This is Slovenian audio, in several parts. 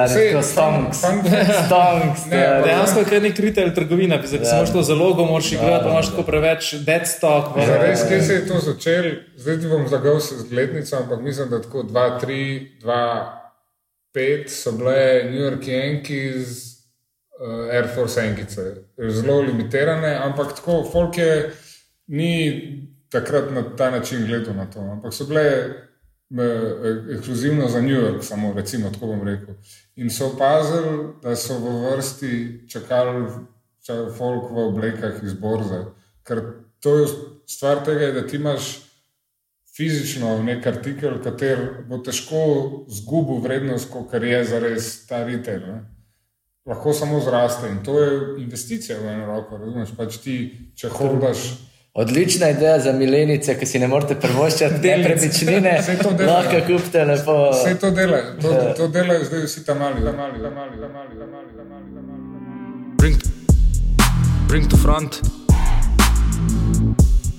Dejansko je kar nek retail trgovina, ki Ja. se samo to zalogo moraš igrati, pa imaš tako preveč dead stock. pa- Zares, kje se je to začelo? Zdaj ti bom zagal se z glednico, ampak mislim, da tako 2-3, 2-5 so bile New York Yankees, uh, Air Force Enkice. Zelo limitirane, ampak tako, folk je ni takrat na ta način gledal na to. Ampak so bile ekskluzivno za New York, samo recimo, tako bom rekel. In so opazili, da so v vrsti čakali ča- folk v oblekah iz borze. Ker to je stvar tega, da ti imaš fizično nek artikel, kater bo težko zgubil vrednost, kot je zares ta retail. Ne? Lahko samo zraste in to je investicija v eno roko. Razumeš, pač ti, če holdaš. Odlična ideja za milenice, ki si ne morete prvoščati te Delnic. premičnine. Saj to delajo. Lahko kupite lepo. Vse to delajo, to, to delajo zdaj vsi tam mali, tam mali, tam mali, tam mali, tam mali, tam mali, tam mali. Bring, bring to front.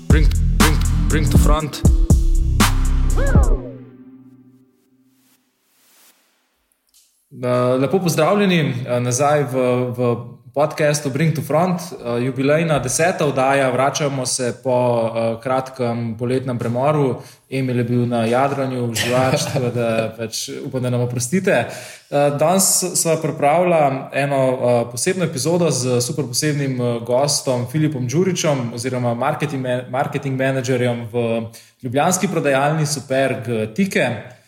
Bring, bring, bring to front. Lepo pozdravljeni uh, nazaj v, v podkastu Bring to Front, uh, jubilejna deseta oddaja. Vračamo se po uh, kratkem poletnem premoru. Emil je bil na jadranju, živač, tako da pač upam, da nam oprostite. Uh, danes sva pripravila eno posebno epizodo z super posebnim gostom Filipom Đuričem oziroma marketing, ma- marketing menedžerjem v ljubljanski prodajalni Superg Tike.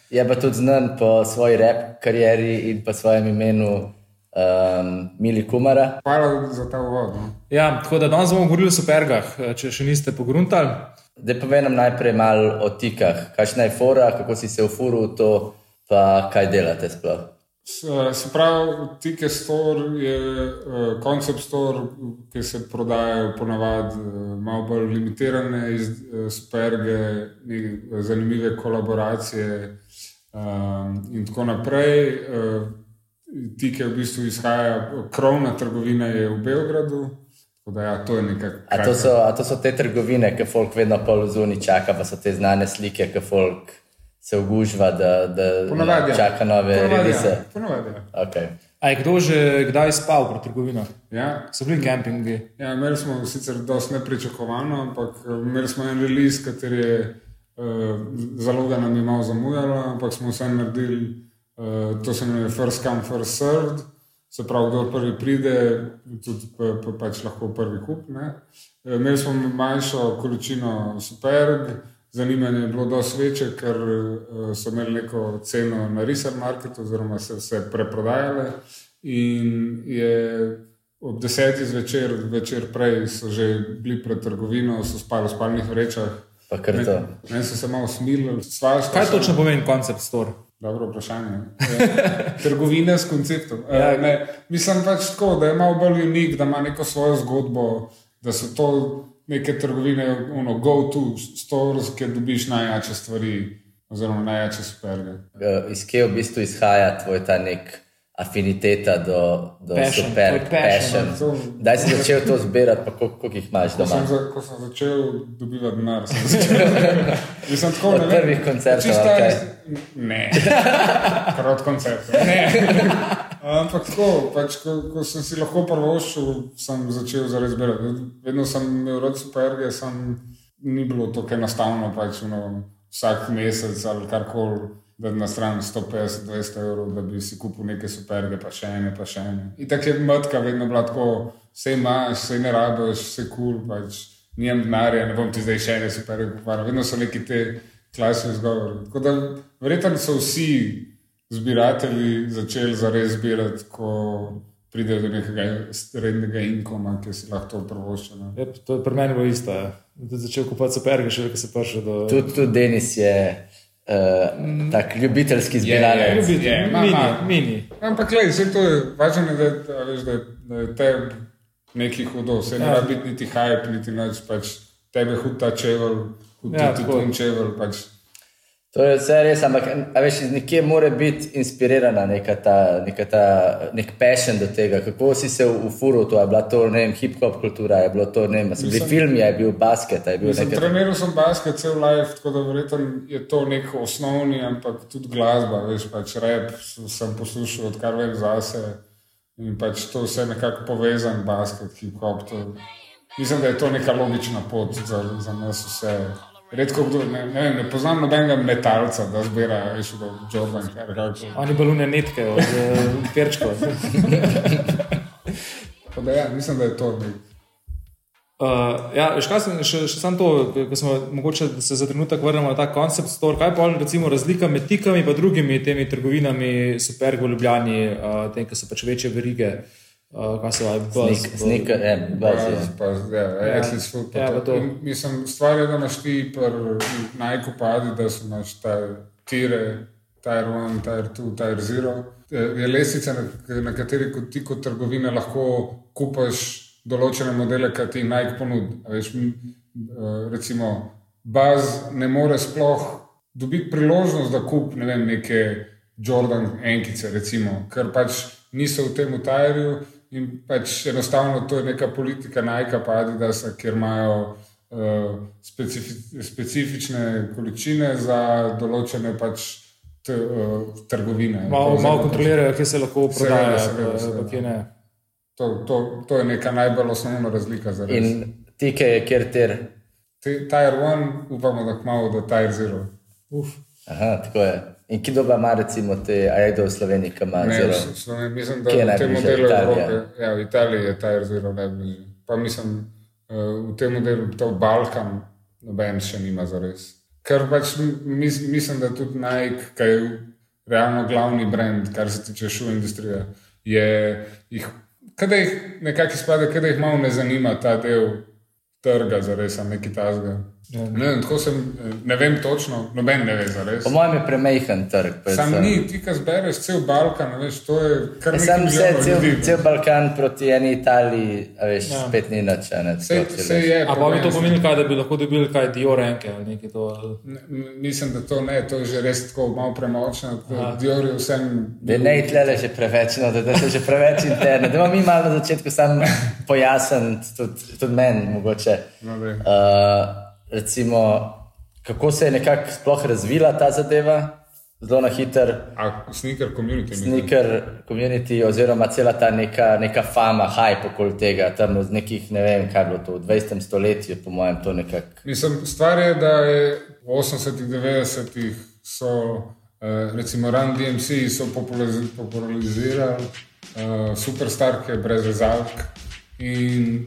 Je pa tudi znan po svoji rap karieri in po svojem imenu um, Mili Kumara. Hvala za ta uvod. No. Ja, tako da danes bomo govorili o supergah, če še niste pogruntali. Zdaj pa nam najprej malo o tikah. Kakšna je fora, kako si se v to, pa kaj delate sploh. S- Se pravi, Tike Store je uh, koncept store, ki se prodajajo ponavadi uh, malo bolj limitirane iz uh, superge, ne- zanimive kolaboracije um, in tako naprej. Uh, Tike v bistvu izhaja, krovna trgovina je v Beogradu, da ja, to je nekako. A to, so, a to so te trgovine, ki folk vedno pol zunaj čaka, pa so te znane slike, ki folk se ugužva, da, da Ponavadi, ja. čaka nove Ponavadi, release. ja. Ponavadi, ja. Okay. A je kdo že kdaj spal pri trgovinah? Ja, So bili kempingi. Ja, imeli smo sicer dosti nepričakovano, ampak eh, imeli smo en release, kateri je uh, zaloga nam je malo zamujala, ampak smo vse naredili, to se imenuje first come, first served. Se pravi, kdo prvi pride, tudi pa, pa, pač lahko prvi kup. Ne? Eh, Imeli smo manjšo količino superg, zanimanje je bilo dosti večje, ker uh, so imeli neko ceno na resale marketu, oziroma se vse preprodajale. In je ob desetih zvečer, večer prej so že bili pred trgovino, so spali v spalnih vrečah. Pa kar to. Meni so se malo smilili, Kaj točno pomeni koncept store? Dobro vprašanje. Trgovina s konceptom. Ja. Ja, ne, mislim pač tako, da je malo bolj unik, da ima neko svojo zgodbo, da so to neke trgovine, ono, go-to stores, kjer dobiš najjače stvari, oziroma najjače superge. Eh, Iz kje v bistvu izhaja tvoj ta nek afiniteta do, do Passion, super passion, passion? to- Kdaj si začel to zbirati, pa koliko, koliko jih imaš Ko doma? sem, za, ko sem začel dobivati denar, sem začel. Mislim, tako, Od ne vem, prvih koncertov, čisto ali kaj? tak- Ne, kar od koncertov. Ne. Ampak tako, pač, ko, ko sem si lahko prvoščil, sem začel zares zbirati. Vedno sem imel rad superge, sem ni bilo tako enostavno, pač, no, vsak mesec ali karkoli. Da na stran 150-200 evrov, da bi si kupil neke superge, pa še ene, pa še ene. In tako je matka vedno bila tako, vse imaš, vse ne rabiš, vse kul, cool, pač nijem denarja, ne bom ti zdaj še ene superge kupoval. Vedno so neki te klasični izgovori. Tako da verjetno so vsi zbiratelji začeli zares zbirati, ko pridejo do nekega rednega inkoma, ki si lahko to prvošča. no. Je, to je pri meni bilo isto. Ja. Začel kupovati superge, še ko se prišel do. Tudi tud Denis je uh, tak ljubiteljski zbiralec. Ljubitelj, je, ma, mini, ma. mini. Ampak, gledaj, vse to je važno, je, da, a veš, da, je- da je tebi neki hudo, vse ne Ja. rabi biti niti hype, niti nič, pač tebe hud ta čevelj, hud Ja, ti tako. tun čevelj. Pač. To je vse res, ampak veš, iz nekje mora biti inspirirana neka ta, neka ta nek passion do tega. Kako si se ufuril to? Je bila to vem, hip-hop kultura, je bilo to ne vem, so bili Mislim- filmi, je bil basket, je bil Mislim, nekaj. treniral sem basket cel life, tako da verjetno je to nek osnovni, ampak tudi glasba, veš, pač rap sem poslušal, odkar vem zase. In pač to vse nekako povezan, basket, hip-hop. To, mislim, da je to neka logična pot za, za nas vse. Redko kdo, ne, ne, ne poznam nobenega metalca, da zbira, veš, do Jordan, kar kako. Oni balune netke od uh, perčkov. Ja, mislim, da je to. Uh, ja, veš, kaj sem, še, še samo to, ko smo mogoče se za trenutek vrnemo na ta koncept store. Kaj pa recimo razlika med tikami in drugimi temi trgovinami, super v Ljubljani, uh, tem, ki so pač večje verige, uh, kaj so buzz, Snik, snik, ne, buzz, Pa, ja. pa, ja, athlete's foot, pa Ja, to. In Mislim, stvar je, da imaš ti Nike padi, da so imaš ta tire, Tire 1, Tire 2, Tire 0. Je lestvica, na, na kateri kot ti kot trgovina lahko kupaš določene modele, ki ti Nike ponudi. A Veš, eh, recimo, Baz ne more sploh dobiti priložnost, da kup ne vem, neke Jordan enkice, recimo, ker pač niso v tem utajrju in pač enostavno to je neka politika Nike pa Adidasa, kjer imajo uh, specifi, specifične količine za določene pač t, uh, trgovine. Malo, malo kontrolirajo, kje se lahko Seveda, prodaja, seveda, pa- seveda. pa kje ne. To, to, to je neka najbolj osnovna razlika. za res. In tike je kjer ter. Ti- Tire 1, upamo, da kmalo do Tire 0. Uf. Aha, tako je. In kdo ima recimo te, a je kdo v Sloveniji, ki ima Ne, zelo. Sloveniji, mislim, da je v tem modelu Italija? Evrope, ja, v Italiji je Tire 0 najbližje. Pa mislim, eh, v tem modelu, to Balkan, noben še nima za res. Ker pač mis, mislim, da tudi Nike, ki je realno glavni brand, kar se tiče šul industrije, je jih, kada jih nekako izpade, kada jih malo ne zanima ta del trga za res, a neki tasga. Ne vem, tako sem, ne vem točno, noben ne ve za res. Po mojem je premehen trg. Sam predvsem. ni, ti, ki zbereš cel Balkan, veš, to je kar nekaj Sam milijonov cel, ljudi. cel Balkan proti eni Italiji, a veš, Ja. ja. spet ni nič. a ne, Sej, tako, če sej veš. je. A pa bi to pomenilo, kaj, da bi lahko dobili kaj Dior enke ali nekaj to. Ne, Mislim, da to ne, to je že res tako malo premočno. Dior je vsem. Da ne je tle že preveč, no, da, da so že preveč interne. Da mi malo na začetku sam pojasniti, tudi, tudi meni mogoče. No, recimo, kako se je nekako sploh razvila ta zadeva, zelo na hiter. A sneaker community. Sneaker community, oziroma cela ta neka, neka fama, hype okoli tega, tam iz nekih, ne vem, kaj je bilo to, v 20. stoletju, po mojem, to nekako. Mislim, stvar je, da je v 80-ih, 90-ih so, eh, recimo, Run DMC so populariz- popularizirali uh, superstarke brez rezalk. In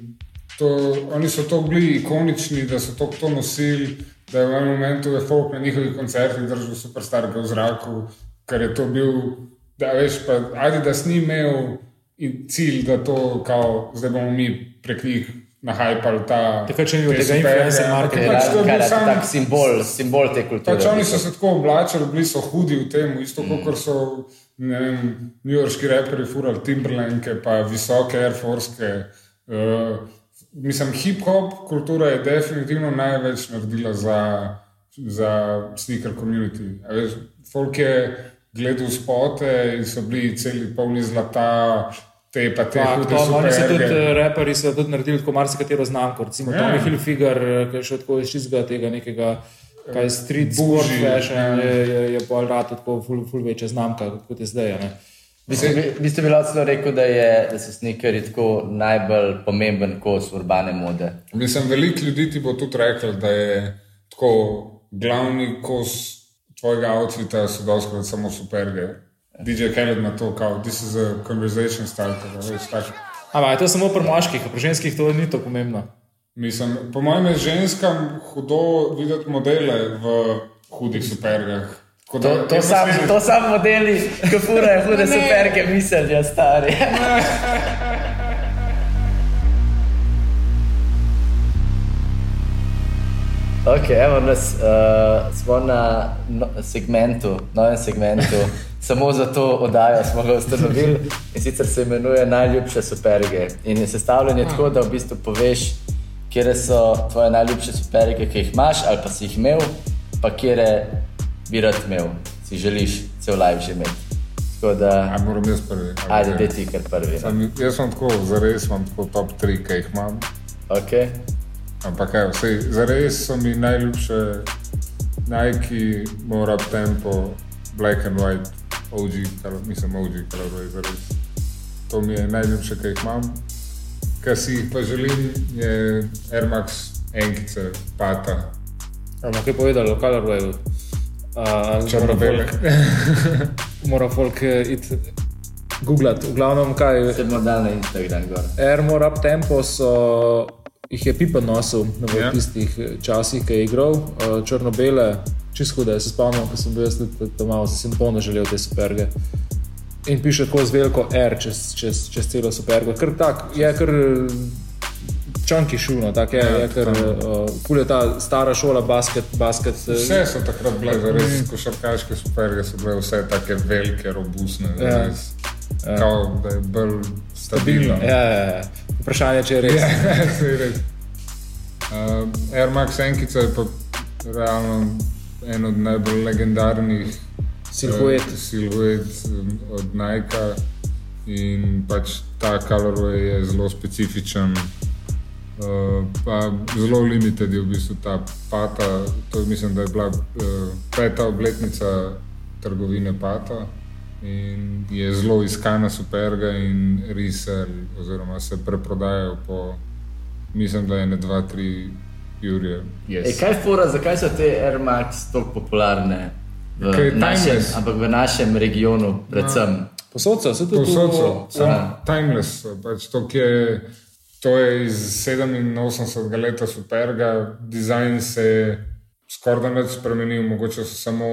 to, oni so to bili ikonični, da so to, to nosili, da je v enem momentu je folk na njihovih koncertih držal superstarke v zraku, ker je to bil, da veš, pa Adidas ni imel in cilj, da to, kao, zdaj bomo mi prek njih nahajpali ta. Takrat še ni bilo te tega influencer ampak marketinga. pač to je bil Kar je sam- tak simbol, simbol te kulture. Pač oni so se tako oblačili, bili so hudi v tem, isto mm. kot so ne vem, newyorški reperi, furali Timberlanke, pa visoke Air Force. Uh, mislim, hip-hop kultura je definitivno največ naredila za, za sneaker community. Veš, folk je gledal spote in so bili celi polni zlata, te pa te hude to, oni so tudi eh, reperi, so tudi naredili tako marsikatero znamko. Recimo Ja. Tommy Hilfiger, eh, ki je šel tako iz čistega tega nekega. Kaj street Bougie, sport fashion ja. je, je, je bolj rad tako ful, ful večja znamka, kot je zdaj. A Ne? Vi ste bili celo rekel, da, je, da so sneakeri tako najbolj pomemben kos urbane mode. Mislim, veliko ljudi ti bo tudi rekel, da je tako glavni kos tvojega outfita, so doskrat samo superge. DJ Khaled ima to, kao, this is a conversation starter, veš, tak. Ampak je to samo pri moških, pri ženskih to ni to pomembno. Mislim, po mojem je ženskam hudo videti modele v hudih supergah. To, to, jaz sam, mislim- to sam modeli, ki furajo hude Ne. superke, mislijo, stari. Ok, evo nas, uh, smo na no, segmentu, novem segmentu, samo za to oddajo smo ga ustanovili in sicer se imenuje Najljubše superge. In je sestavljen je tako, da v bistvu poveš, kje so tvoje najljubše superge, ki jih imaš ali pa si jih imel, pa kje bi rad imel, si želiš cel live že imeti. Da, A moram jaz prvi. ajde, Ok. da ti kar prvi. No. Sam, jaz sem tako, zares imam tako top 3, ki jih imam. Okay. Ampak kaj, vsej, zares so mi najljubše Nike, More Up Tempo, Black and White, OG, kar, mislim OG, colorway, zares. To mi je najljubše, ki jih imam. Kar si jih pa želim, je Air Max enkice, pata, Ampak kaj povedal o Colorwayu? Uh, črno-bele. Mora folk eh, iti googlati. V glavnem, kaj Se bomo dal na Instagram gor. Air More Up Tempo so, jih je Pipa nosil v Ja. tistih eh, časih, ki je igral, uh, črno-bele, čisto hude. Se spomnim, ko sem bil jaz tam malo, sem polno želel te superge. In piše tako z veliko R čez, čez, čez celo supergo. Ker tak, je kar čanki šuno, tak je, Ja, je kar uh, kul je ta stara šola, basket, basket. eh, Vse so takrat bile, zares košarkaške superge so bile vse tako velike, robustne. Ja. zares. Kao, da je bolj stabilno. Ja, ja, ja. Vprašanje, če je res. Ja, je res. Uh, Air Max Enkica je pa realno en od najbolj legendarnih Silhuet. eh, siluet um, od Nike. In pač ta colorway je zelo specifičen. Uh, pa zelo limited je v bistvu ta pata. To je, mislim, da je bila uh, peta obletnica trgovine pata. In je zelo iskana superga in resell, oziroma se preprodajajo po, mislim, da je ne dva, tri jurje. Ej, Yes. kaj je fora, zakaj so te Air Max tako popularne v našem, timeless. ampak v našem regionu, predvsem? Posod so, se tudi Povsod so, samo timeless. Pač to, ki je, to je iz 87. leta superga, dizajn se je skoraj da nič spremenil, mogoče so samo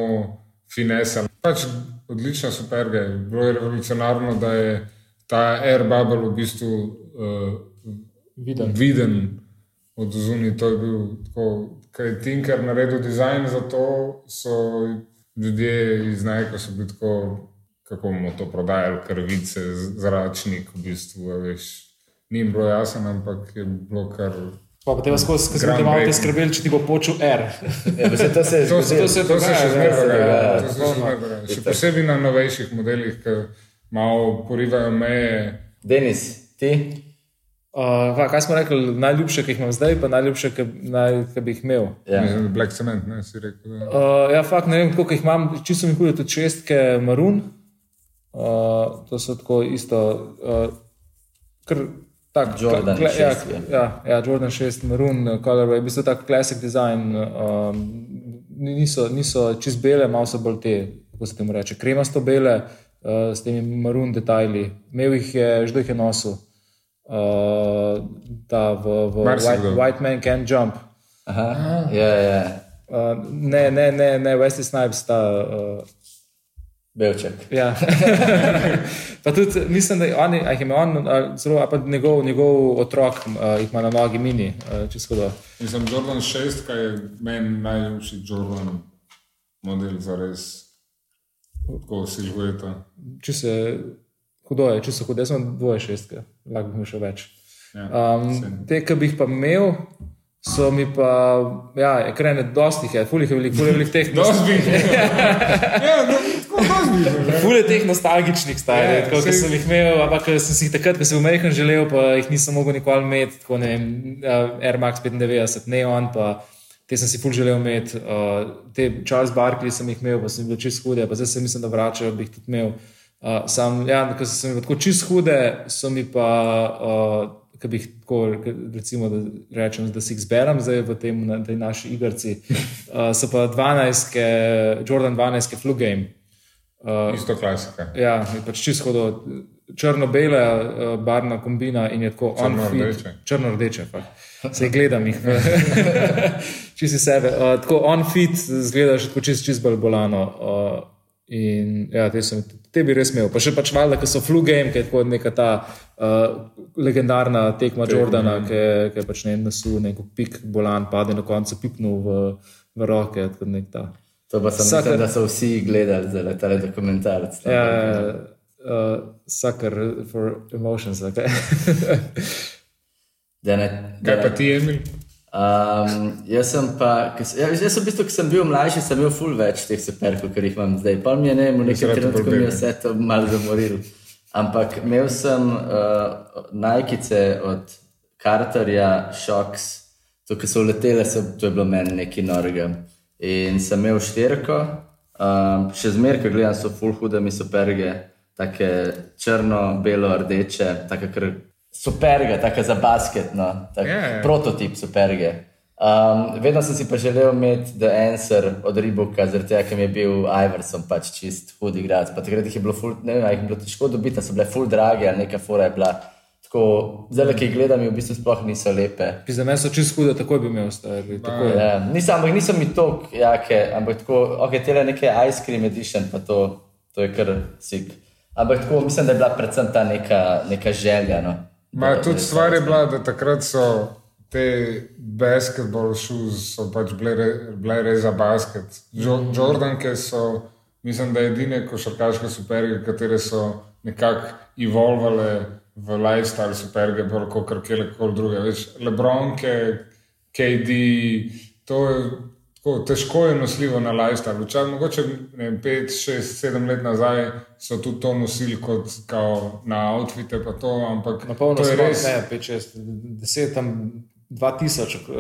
finese. Pač odlična superga je. Bilo je revolucionarno, da je ta air bubble v bistvu uh, Viden. viden od zunaj. To je bil tako, kaj je Tinker naredil dizajn za to, so ljudje iz Nike so bili tako, kako bomo to prodajali, krvice, zračnik, v bistvu, veš. Ni jim bilo jasno, ampak je bilo kar. Pa potem skozi, ko smo te malo te skrbeli, če ti bo počel R. Ja, to se je To, zgodilo. to, se, to se dogaja, še ja, zmeraj se dogaja. dogaja, to se še zmeraj dogaja. Še posebej na novejših modelih, ki malo porivajo meje. Denis, ti? Uh, kaj smo rekli, najljubše, ki jih imam zdaj, pa najljubše, ki, naj, ki bi jih imel. Ja. Da Black Cement, ne si rekel. Da. Uh, ja, fakt ne vem, koliko jih imam, čisto mi hude tudi šestke Marun. Uh, to so tako isto, uh, kar tak, Jordan kla- ja, šestke. ja, ja, Jordan 6, Maroon, uh, Colorway, v bistvu tak classic design. Um, niso, niso čist bele, malo so bolj te, kako se temu reče, kremasto bele, uh, s temi maroon detajli. Imel jih je, že jih je nosil. Uh, ta v, v Marsikdo. White, White Man Can't Jump. Aha, ja, ja. Uh, ne, ne, ne, ne, Wesley Snipes, ta. Uh, Belček. Ja. pa tudi mislim, da je on, a jih ima on, zelo, pa njegov, njegov otrok a, jih ima na nogi mini, a, čisto da. Mislim, Jordan 6, kaj je meni najljubši Jordan model za res. Tako silueta. Če se hudo je, če se hudo, jaz sem dvoje šestke, lahko bi imel še več. Ja, Um, te, ki bi jih pa imel, so mi pa, ja, ekrene, dosti jih je, fulih je veliko, fulih je veliko teh. Dosti bi. ja, no. Fule teh nostalgičnih starih, Ja, yeah, kot saj- sem jih imel, ampak ko sem si jih takrat, ko sem umehen želel, pa jih nisem mogel nikoli imeti, tako ne vem, ja, Air Max 95, Neon, pa te sem si ful želel imeti, uh, te Charles Barkley sem jih imel, pa sem bil čist hude, pa zdaj se mislim, da vračajo, bi jih tudi imel. Uh, sam, ja, ko mi pa tako čist hude, so mi pa, uh, ki bi jih tako, recimo, da rečem, da si jih zberem zdaj v tem, na tej naši igrci, uh, so pa 12, Jordan 12, Flu Game. Uh, Isto klasika. Ja, je pač čisto hodo, črno-bele, uh, barvna kombina in je tako Črno-rdeče. Črno-rdeče, se gledam jih. Čisti sebe. Uh, tako on-fit, zgledaš tako čist, čist bolj bolano. Uh, in ja, te, sem, te bi res imel. Pa še pač valjda, ker so flu game, ki je tako neka ta uh, legendarna tekma Jordana, ki je- pač ne nasu, neko pik bolan, pade na koncu pipnul v, v roke. tako nek ta. To pa sem Vsaka- mislim, da so vsi gledali za tale dokumentarc. Ja, uh, sucker for emotions. Okay? Da ne, da Kaj pa ti, Emil? Um, jaz sem pa, ke s- ja, jaz sem v bistvu, ko sem bil mlajši, sem imel ful več teh superkov, kot jih imam zdaj. Pa mi je ne, v nekem trenutku mi je vse to malo zamoril. Ampak imel sem uh, najkice od Carterja, Shocks, to, ki so letele, so, to je bilo meni nekaj norega. In sem imel štirko, um, še zmeraj, ko gledam, so full hude mi superge, take črno, belo, rdeče, take kar superge, take za basket, no, tak Ja, ja. prototip superge. Um, vedno sem si pa želel imeti The Answer od Riboka, zaradi tega, ker mi je bil Iverson pač čist hud igralec. Pa takrat jih je bilo, ful, ne vem, jih je bilo težko dobiti, so bile full drage ali neka fora je bila. Tako, zdaj, ki jih gledam, mi v bistvu sploh niso lepe. Za mene so čist hude, takoj bi imel stari. Takoj. Ja, nisem, ampak niso mi tako jake, ampak tako, ok, tele neke Ice Cream Edition, pa to, to je kar sik. Ampak tako, mislim, da je bila predvsem ta neka, neka želja. No. Ma, Da- tudi da- stvar je bila, da takrat so te basketball shoes so pač bile, re, bile res za basket. Jo, Mhm. Jordanke so, mislim, da edine košarkaške superge, katere so nekako evolvale v lifestyle superge, bolj kot karkoli druge. Veš, Lebronke, KD, to je tako težko je nosljivo na lifestyle. Včasih, mogoče 5, 6, 7 let nazaj so tudi to nosili kot kao, na outfite, pa to, ampak Na polno to je res. ne, 5, 6, 10, tam 2000, eh,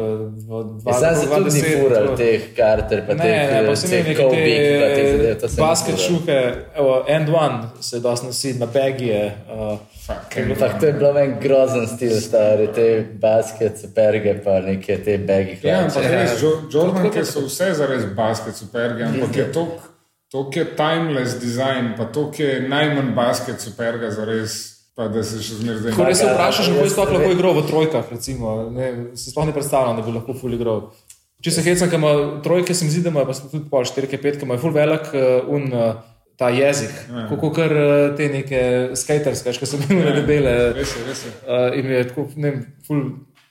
Ja, sam se dva- tudi ni 20, fural tako. teh Carter, pa Ne, teh, ne, pa eh, teh pa teh zadev, te to se mi basket fura. šuhe, evo, end one se dosti nosi, na bagije. Uh, Ampak to je bilo meni grozen stil, stari, te basket, superge, pa neke te bagi Ja, ampak hlače. res, Jo- Jordanke so vse za res basket superge, ampak je to. To je timeless design, pa to je najmanj basket superga za res, pa da se še zmeraj zdaj. Ko res se vprašaš, kako je sploh lahko igral v trojkah, recimo, ne, se sploh ne predstavljam, da bi lahko ful igral. Če se hecam, ker ima trojke, se mi zdi, da ima pa tudi pol štirke, petke, ima ful velik uh, un uh, ta jezik, Ja. kako kar uh, te neke skaterske, ki so bile debele. Res je, res je. Uh, in mi je tako, ne vem, ful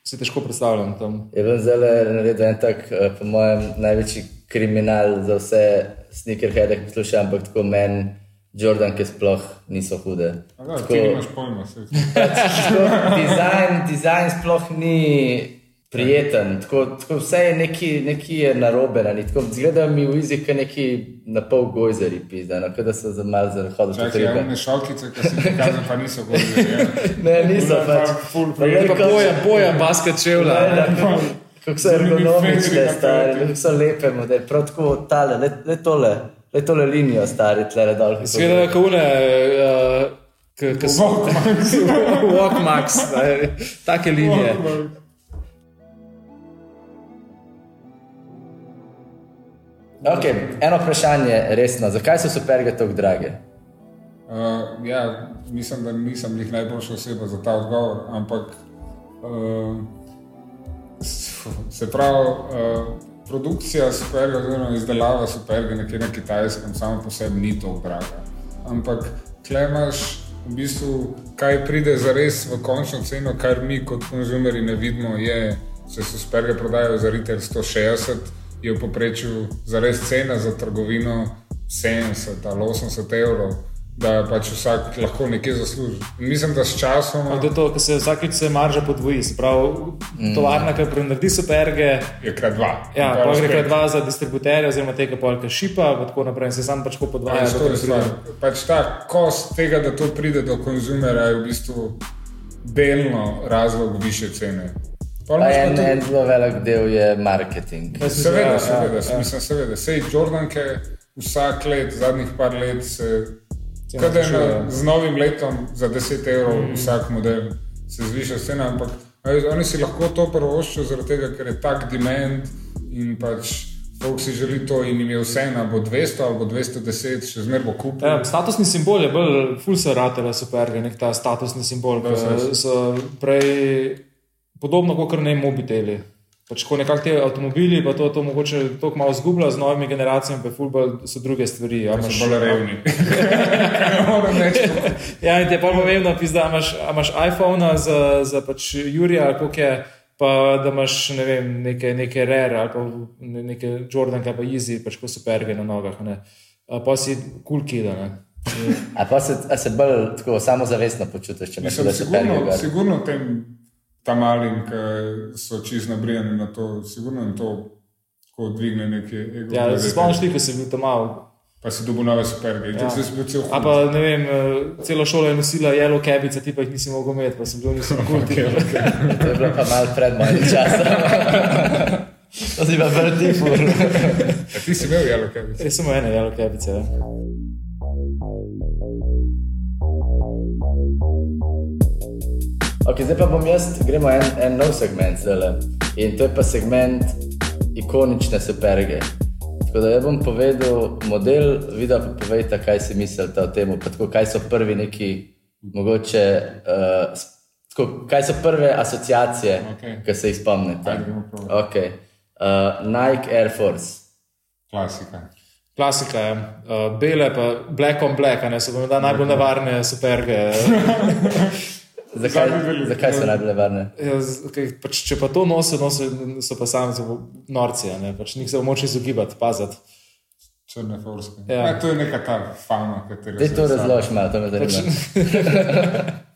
si težko predstavljam tam. Je bil zelo naredil en tak, eh, po mojem, največji kriminal za vse sneakerheade, ki poslušajo, ampak tako meni, Jordan, ki sploh niso hude. A Da, ti nimaš pojma. Tako, dizajn, dizajn sploh ni prijeten, tako, tako vse je neki, neki je narobe, na njih. tako zgleda mi v izi, kot neki na pol gojzeri, pizda, no, kot da so za malo zahodili po Čakaj, tribe. javne šalkice, ki si jih pokazal, pa niso govorili. Ne, niso pač. Full Pa Je pa Kako- pojem, pojem basket čevlja. Kako so ergonomične, napeti. kako so lepe modele, prav tako tale, le, le tole, le tole linijo, stari, tle dol. kako Sveda, gre. kaune, uh, ki so Walkmax. Walkmax, ne, take linije. Okay, eno vprašanje, resno, zakaj so superge tako drage? Uh, ja, mislim, da nisem jih najboljša oseba za ta odgovor, ampak uh, se pravi, uh, produkcija superga, oziroma izdelava superga nekje na kitajskem, samo po sebi ni tako draga. Ampak klemaš v bistvu, kaj pride za res v končno ceno, kar mi kot konzumeri ne vidimo, je, da se superge prodajajo za retail 160, je v povprečju za res cena za trgovino 70 ali 80 evrov. Da pač vsak lahko nekaj zasluži. Mislim, da s časom To je to, ker se vsakeč se marža podvoji. Se pravi, tovarna, ki prenaredi superge, je krat dva. ja, pa gre krat dva za distributerje, oziroma tega polka šipa, in tako naprej. In se sam pač podvaja. Pač to je stvar. Pač ta kost tega, da to pride do konzumera, je v bistvu delno razlog više cene. Pa pa en, tudi- en zelo velik del je marketing. Jaz mislim, Seveda, ja, seveda, ja, ja. mislim, seveda. Sej Jordanke vsak let, zadnjih par let se. Kaj je na, ja. z novim letom za 10 evrov mm. vsak model se zviša cena, ampak veš, oni si lahko to prvoščijo, zaradi tega, ker je tak demand in pač folk si želi to in jim je vseeno, ali bo 200 ali bo 210, še zmeraj bo kupil. Ja, statusni simbol je bolj full seratele superge, nek ta statusni simbol, seveda. ki so prej podobno kot ne mobiteli. Pač ko nekako ti avtomobili, pa to, to mogoče tako malo zgublja z novimi generacijami, pa ful bolj so druge stvari. Ja, So imaš- bolj revni. Ja, in ti je pa pomembno, pizda, imaš, imaš iPhone za, za pač Jurija, ali koliko je, pa da imaš ne vem, neke, neke rare ali pa ne- neke Jordan, pa easy, pač ko superge na nogah. a Ne. A Pa si kul cool kida. Ne. A pa se, a se bolj tako samozavestno počutiš, če imaš Mislim, le superge. sigurno, gor? sigurno v tem ta mali, ki so čist nabrijani na to, sigurno jim to tako dvigne neki ego. Ja, se spomniš ti, ko si bil tam mal. Pa si dobil nove superge. Ja. Zdaj si bil cel A pa ne vem, eh, celo šolo je nosila yellow cabice, ti pa jih nisi mogel imeti, pa sem bil nisem kulti. Okay, okay. To je bilo pa malo pred mojim časom. to si pa vrti fur. A ti si imel jalo kaj? Jaz sem imel ene yellow cabice. Ja. Ok, zdaj pa bom jaz, gremo en, en nov segment zdaj. In to je pa segment ikonične superge. Tako da jaz bom povedal model, videl pa povejte, kaj si mislite o tem, tako, kaj so prvi neki, mogoče, uh, tako, kaj so prve asociacije, Okej. ki se jih spomnite. Okay. Uh, Nike Air Force. Klasika. Klasika je, uh, bele pa black on black, ne so da najbolj nevarne superge. Zakaj, velik. zakaj so najbolj varne? Ja, kaj, pač, če pa to nosijo, nosijo so pa sami zelo norci, a ne, pač njih se moče izogibati, paziti. Črne forske. Ja. Ja. to je neka ta fama, katero se to razložiš malo, to me Pač, zanima.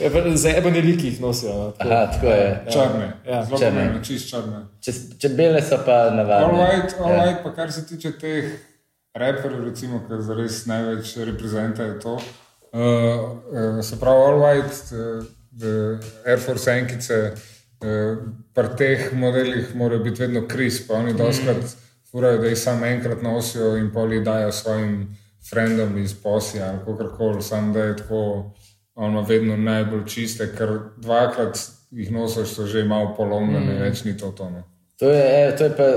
Ja, pa Za ebene liki jih nosijo. No, tako. Aha, tako je. Črne. Ja. Zelo Črne. pomembno, čist črne. Če, če bele so pa All navadne. right, all Ja. right, pa kar se tiče teh raperjev, recimo, ki zares največ reprezentajo to. Uh, se pravi, all right, uh, Air Force enkice, uh, pri teh modelih morajo biti vedno kris, pa oni doskrat furajo, da jih samo enkrat nosijo in poli dajo svojim frendom iz posja ali kakorkoli, samo da je tako ono vedno najbolj čiste, ker dvakrat jih nosiš, so že malo polomljene, mm. več ni to tono. To je, e, to je pa,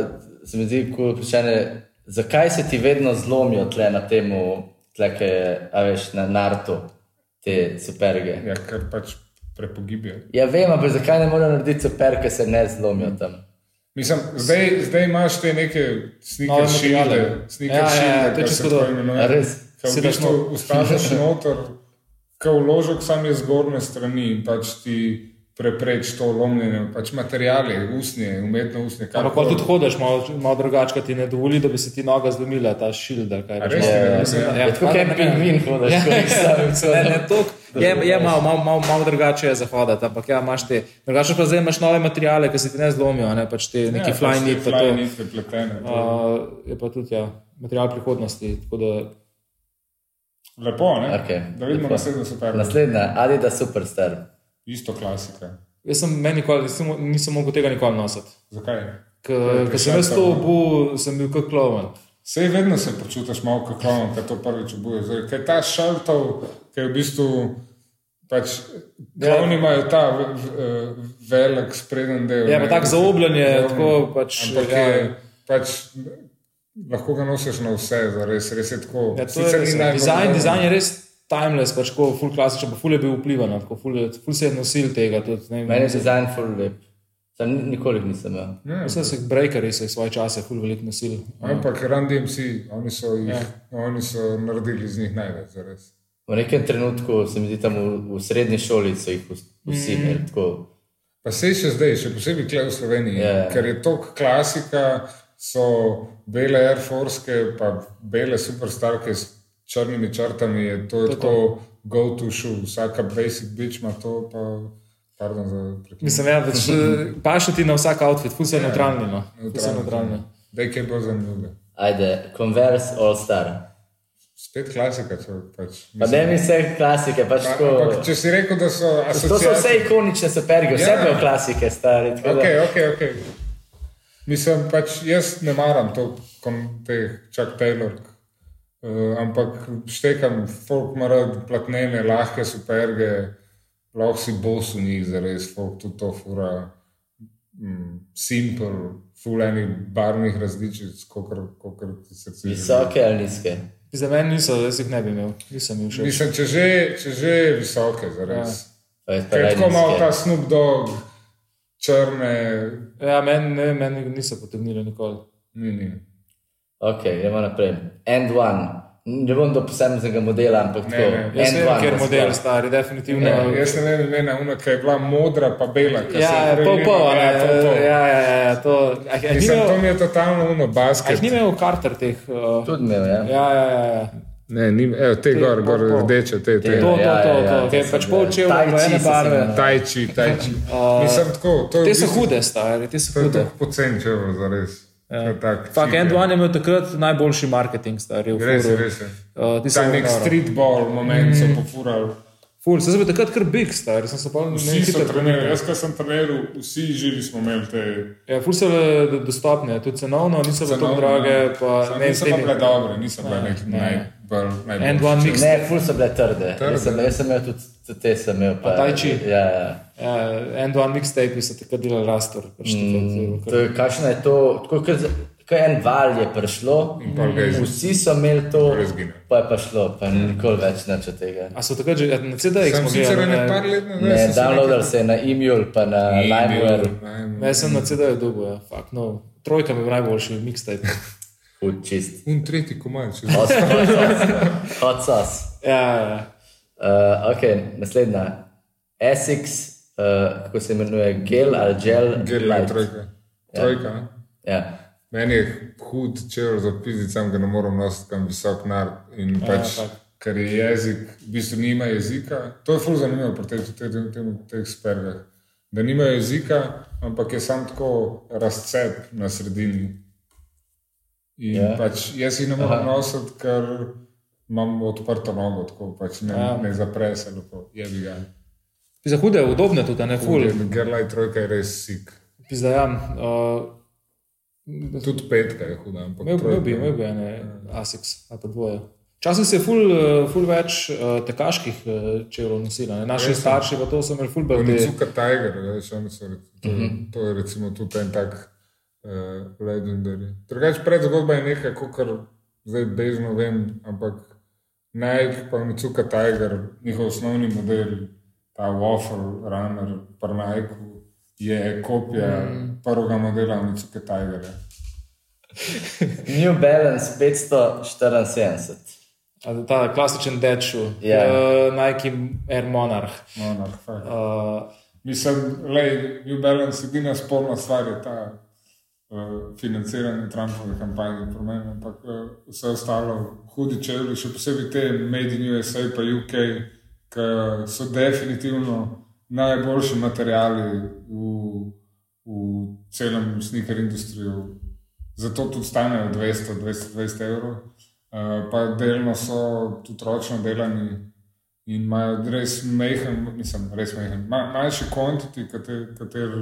se mi zdi, cool vprašanje, zakaj se ti vedno zlomijo tle na temu, tle, ki je, a veš, na nartu, te superge. Ja, ker pač prepogibijo. Ja, vem, ampak zakaj ne morejo narediti super, ki se ne zlomijo tam? Mislim, zdaj, zdaj imaš te neke sneaker šilde, sneaker Ja, ja, ja, šilde, to je kar čisto se to. imenuje. Res? Ko v bistvu ustaviš noter, ko vložek sam je zgornje strani in pač ti prepreč to lomljenje, pač materijale, usnje, umetno usnje. Ampak pa tudi hodiš malo, malo drugače, ti ne dovoli, da bi se ti noga zlomila, ta šild. ali kaj A pač res malo- ti ne mislim, dovolja? da- Je tako, kot ne. pingvin hodiš, Ja, ko jih staviš. Ne, ne, tok, je, je malo, malo, malo, malo drugače je zahodati, ampak ja, imaš te. Drugače pa zdaj imaš nove materiale, ki se ti ne zlomijo, ne pač te neki ja, fly knit. pa to. Fly knit, pletene. to- Uh, je pa tudi ja, material prihodnosti. tako Da, Lepo, ne? Okej, Da vidimo lepo. naslednjo super. Naslednja, Adidas Superstar. Isto klasika. jaz sem meni nikoli, nisem, nisem mogel tega nikoli nositi. Zakaj? Ko sem jaz to obuval, sem bil kot kloven. Sej vedno se počutiš malo kot klon, ko to prvič obuješ. Ker ta šaltov, ki je v bistvu. Pač, Kloni imajo ta velik spreden del. Ja, tako zaobljanje, Ja, tako pač, Ampak ja. je, pač, lahko ga nosiš na vse, zares, res je tako. Ja, je, res, najbolj dizajn, dizajn je res timeless, pač ko full klasičen, pa full je bil vplivan, no, tako full, je, full se je nosil tega. Tudi, ne, Meni je dizajn full lep. Sam ni- nikoli nisem imel. Ja, Mislim, da so breakeri se svoje čase full veliko nosili. Ampak Run DMC, oni so, jih, Ja. oni so naredili iz njih največ, zares. V nekem trenutku se mi zdi tam v, v srednji šoli so jih vs- vsi Mm. imeli tako. Pa se še zdaj, še posebej tukaj v Sloveniji, Ja. yeah. ker je to klasika, so bele Air Force, pa bele superstarke črnimi črtami, je to je tako go-to shoe, vsaka basic bitch ima to, pa pardon za prekinitev. Mislim, ja, pač, paše ti na vsak outfit, se je neutralni. No. Je neutralni. Da je kaj bolj zanimivo. Ajde, Converse All Star. Spet klasika, če pač. Pa ne mi vse klasike, pač Pa, tako. ampak, če si rekel, da so To so asociacije. vse ikonične superge, vse Ja. ja. klasike, stari. tako da- Ok, ok, ok. Mislim, pač jaz ne maram to, kom teh Chuck Taylor. Uh, ampak štekam, folk ima rad platnene, lahke superge, lahko si bos v njih, zares, folk tudi to fura. Mm, simple, full enih barvnih različic, kot ti srce. želi. Visoke ali nizke. Za meni niso, jaz jih ne bi imel, nisem jim všeč. Mislim, če že, če že visoke, zares. Pa Ker tako malo ta Snoop Dogg, črne, Ja, meni ne, meni niso potegnili nikoli. ni, ni. Ok, gremo naprej. End one. Ne bom do posameznega modela, ampak tako. ne. Jaz End vem, one ker model stari, definitivno. Ne, jaz ne vem imena, una, ki je bila modra, pa bela. Ja, je pol pol, Ja, pol pol. ja, ja, ja, ja, to. A, a, Mislim, ni to mi je totalno uno basket. jih ni imel Carter teh. Uh, Tudi imel, ja. ja, ja, ja, ja. Ne, ni, evo, te Te, gor, gor, pol, pol. rdeče, te, te. To, to, Ja, to, to, te pač bile. pol čevlja Tai v chi ene barve. Tajči, tajči. Mislim tako, to je Te so hude, stari, te so To je hude. pocen čevl, za res. Ja. Tak, Fak, End je. One je imel takrat najboljši marketing, stari. v Res je, res je. Uh, so Ta nek streetball moment so pofurali. Ful, se je takrat kar big, stari. Sem se pa ne Vsi so trenirali, jaz, ko sem treniral, vsi živi smo imeli te. Ja, ful so bile dostopne, tudi cenovno, niso bile tako cenovne, drage. ja. Pa, Samo ne, niso s pa temi- bile dobre, niso bile neki ne. Najbolj. End One mix. Ne, ful so bile trde. Trde. Jaz sem, jaz sem imel tudi, te, sem imel pa. Chi? Ja, ja. Ja, End One mixtape so takrat delali rastor. Pač Mm, to je, kakšno je to, tako kot kot en val je prišlo, je vsi so imeli to, pa je pa šlo, pa nikoli več nič od tega. A so takrat že na CD-jih Sem smo sicer gledali? ne? par let nazaj. Ne, downloadal se je na e-mail, pa na LimeWire. Lime- Ne, sem na CD-ju dobil, ja. Fuck, no. Trojka mi je najboljši mixtape. Hud čist. Un tretji komaj, če Hot sauce. Hot sauce. Ja, ja. Uh, ok, naslednja. Essex, uh, kako se imenuje, gel ali gel. Gel je trojka. Trojka. ne? Ja. Meni je hud čevl za pizzi, sam ga ne morem nositi kam visok nar. In pač, tak. ker je jezik, v bistvu nima jezika. To je ful zanimivo pri teh, teh, teh, teh, teh spergah. Da nimajo jezika, ampak je sam tako razcep na sredini. In Ja. pač jaz jih ne morem nositi, ker imam odprto nogo, tako pač ne, Ja. ne zapre se lepo, je bi ga. Za hude, udobne tudi, ne ful. Gerlaj trojka je res sik. Pizda, ja. Uh, Tudi petka je huda, ampak imel bi, imel bi ene Asics ali pa dvoje. Včasih se je ful, eh, ful več uh, tekaških uh, čevljev nosilo. ne. Naši Res je. starši pa to so imeli ful bolj te. Onizuka Tiger, veš, oni so, to, Mhm. to je recimo tudi en tak uh, legendary. Drugač predzgodba je nekaj, kar zdaj bežno vem, ampak Nike pa Onizuka Tiger, njihov osnovni model, ta Waffle Runner, pa Nike, je kopija mm. prvega modela Onizuka Tigerja. New Balance 574. A Ta klasičen dead shoe, Ja. uh, Nike Air Monarch. Monarch. Uh, Mislim, da je New Balance edina sporna stvar, je ta financiranje Trumpove kampanje, po meni, ampak uh, vse ostalo, hudi čevlji, še posebej te Made in USA, pa UK, ki so definitivno najboljši materiali v, v celem sneaker industriju. Zato tudi stanejo 200-220 evrov, uh, pa delno so tudi ročno delani in imajo res mehen, mislim, res mehen, ma, manjši kvantiti, kater, kater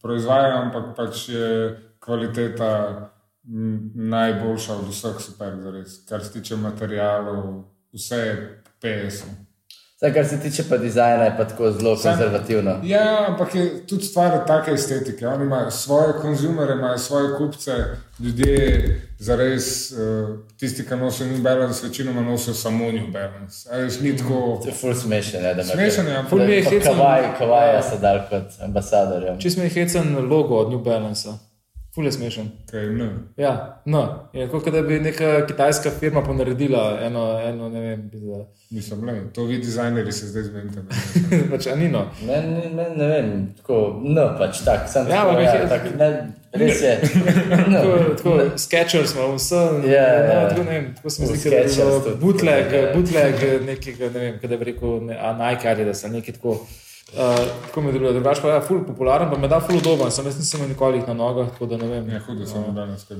proizvajajo, ampak pač je kvaliteta najboljša od vseh super, zares. kar se tiče materijalov, vse je PS. Zdaj, kar se tiče pa dizajna, je pa tako zelo Sam- konzervativno. Ja, ampak je tudi stvar take estetike. Oni imajo svoje konzumere, imajo svoje kupce, ljudje, zares, uh, tisti, ki nosijo New Balance, večinoma nosijo samo New Balance. A veš, ni tako. To je full smešen, ne, da me Smešen je, ampak- Ful mi je Pa hecen. Kavaj, kavaja so dal kot ambasadorja. Čist mi je hecen logo od New Balance. Ful je smešen. Kaj, ne. Ja, no, je kot da bi neka kitajska firma ponaredila eno, eno ne vem, pizda. Mislim, ne, to vi dizajnerji se zdaj zmenite. pač anino. Meni, meni ne vem, tako, no, pač tak, sem Ja, tako, ja, je- tak, ne, res je. No, Tako, tako Sketchers smo vse. Ja, ja. no, tako, ne vem, tako se mi zdi, da je bilo bootleg, Ja. bootleg nekega, ne vem, kaj bi rekel, ne, a Nike ali da se nekaj tako. Uh, tako mi deluje, drugače pa je ja, ful popularen, pa me da ful udoben, sem jaz nisem nikoli jih na nogah, tako da ne vem. Ja, hudo sem danes. Kaj...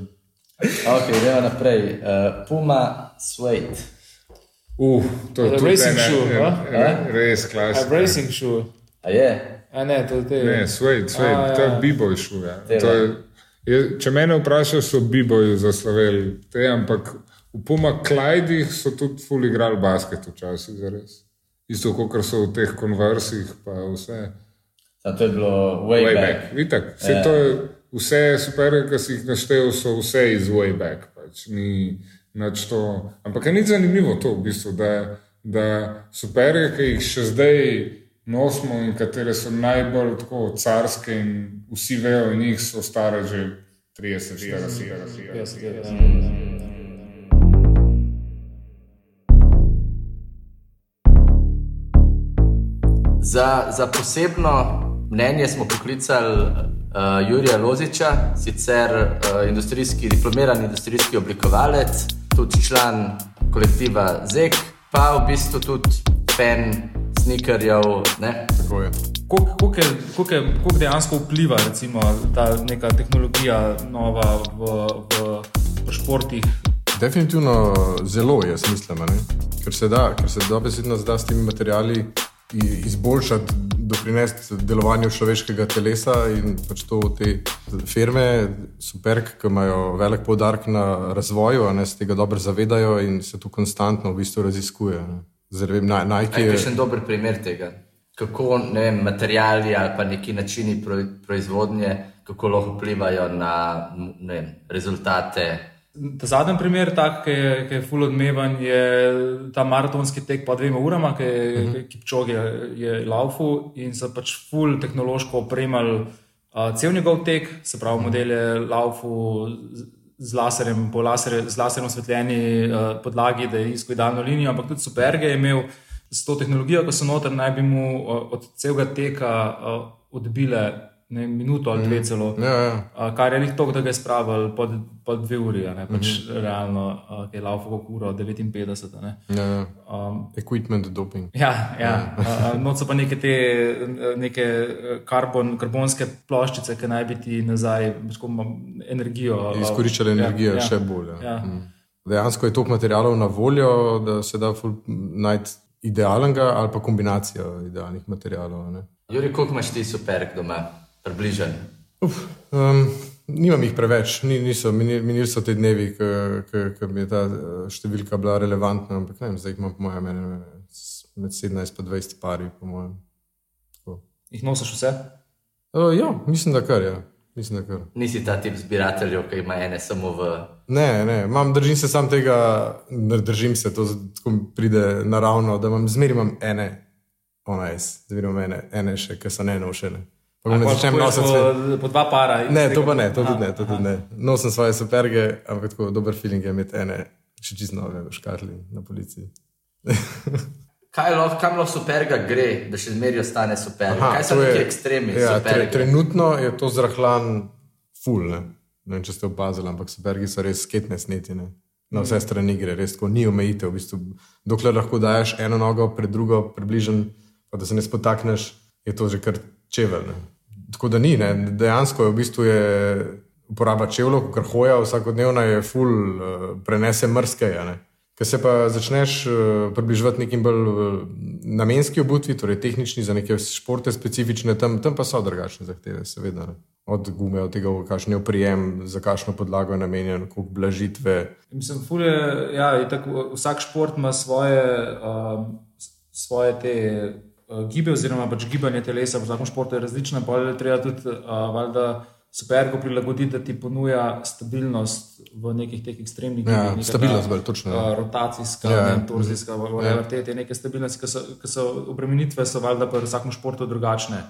Ok, gremo naprej. Uh, Puma Suede. Uh, to je racing ene- shoe, a? en- res A klasično. racing shoe, A je? a ne, to je te. Ne, suede, suede, A, to je ja. b-boy šul. Ja. Je- je- Če mene vprašaš, so b-boji zasloveli te, ampak v Puma Klajdih so tudi ful igrali basket včasih, zares. Isto kot so v teh konversih, pa vse. Sam to je bilo way, Way back. back. Vitak, vse Ja. to je, vse super, ki si jih naštel, so vse iz way back. Pač. Ni, to. Ampak je nič zanimivo to, v bistvu, da, da superje, ki jih še zdaj nosimo in katere so najbolj tako carske in vsi vejo, in jih so stare že 30, 40, 40. 50, 50. Za, za posebno mnenje smo poklicali uh, Jurija Loziča, sicer uh, industrijski, diplomirani industrijski oblikovalec, tudi član kolektiva Zek, pa v bistvu tudi koliko je- koliko dejansko vpliva recimo, ta neka tehnologija nova v, v, v športih? Definitivno zelo, jaz mislim, a ne? ker se da, ker se dobesedno da s temi materiali izboljšati, doprinesti delovanju človeškega telesa in pač to te firme, super, ki imajo velik poudarek na razvoju, a ne se tega dobro zavedajo in se to konstantno v bistvu raziskuje. Zdaj, vem, Nike Kaj je še en dober primer tega? Kako ne vem, materiali ali pa neki načini pro, proizvodnje, kako lahko vplivajo na ne vem, rezultate. Ta zadnji primer, tak, ki je, ki je full odmeven, je ta maratonski tek po dvema urama, ki je uh -huh. Kipčog je, je laufu in so pač full tehnološko opremali uh, cel njegov tek, se pravi, model je laufu z- z laserjem, po laser, z laserjem osvetljeni uh, podlagi, da je iskal idealno linijo, ampak tudi Superge je imel s to tehnologijo, ko so noter, naj bi mu uh, od celega teka uh, odbile ne, minuto ali dve celo. Ja, ja. Uh, kar je nek to, da ga je spravil pod, pod dve uri, ne pač mm -hmm. realno, uh, ki je laufal kot uro 59. a Ne. Ja, ja. Um, Equipment doping. ja, ja. uh, noč so pa neke te neke eh, karbon, karbonske ploščice, ki naj bi ti nazaj energijo. uh, Izkoriščali energijo ja, še bolj. Ja. Ja. Mm. Dejansko je toliko materialov na voljo, da se da ful najti idealnega ali pa kombinacijo idealnih materialov. a ne. Juri, koliko imaš ti superk doma, približen? Um, nimam jih preveč, ni, niso, minili, so te dnevi, ki mi je ta eh, številka bila relevantna, ampak ne vem, zdaj jih imam po mojem med 17 in 20 pari. Po mojem. Tako. Jih nosiš vse? Uh, ja, mislim, da kar je. Ja. Mislim, da kar. Nisi ta tip zbirateljev, ki ima ene samo v. Ne, ne, imam, držim se sam tega, držim se, to tako pride naravno, da imam zmeraj imam ene, ona je, zmeraj imam ene, ene še, ki so ne nošene. Začnem nositi. sve- po, dva para. Ne, to pa ne, to tudi ne, to tudi ne. Nosim svoje superge, ampak tako dober feeling je imeti ene, še čisto nove v škatli na policiji. Kaj lahko, kam lahko superga gre, da še zmeri ostane super? Aha, Kaj so neki ekstremi? Ja, tre, superge? trenutno je to zrahlan ful. Ne? ne vem, če ste opazili, ampak supergi so res sketne snetine. Na vse strani gre, res tako ni omejitev. V bistvu, dokler lahko daš eno nogo pred drugo, približen, pa da se ne spotakneš, je to že kar čevelj. Ne? Tako da ni, ne? dejansko je v bistvu je uporaba čevljev, kar hoja vsakodnevna je ful, uh, prenese mrske. Ker se pa začneš uh, približevati nekim bolj uh, namenski obutvi, torej tehnični za neke športe specifične, tam, tam pa so drugačne zahteve, seveda. Ne. Od gume, od tega, kakšen je oprijem, za kakšno podlago je namenjen, koliko blažitve. Mislim, ful je, ja, je tako, vsak šport ima svoje, um, svoje te gibe, oziroma pač gibanje telesa. V vsakem športu je različno, pa je treba tudi uh, valjda supergo prilagoditi, da ti ponuja stabilnost v nekih teh ekstremnih Ja, gibih. Neka stabilnost ta, bolj, točno, ja. Uh, rotacijska, Ja, ja, ja. torzijska, ja. te, te neke stabilnosti, ki so, ki so obremenitve, so valjda pri vsakem športu drugačne.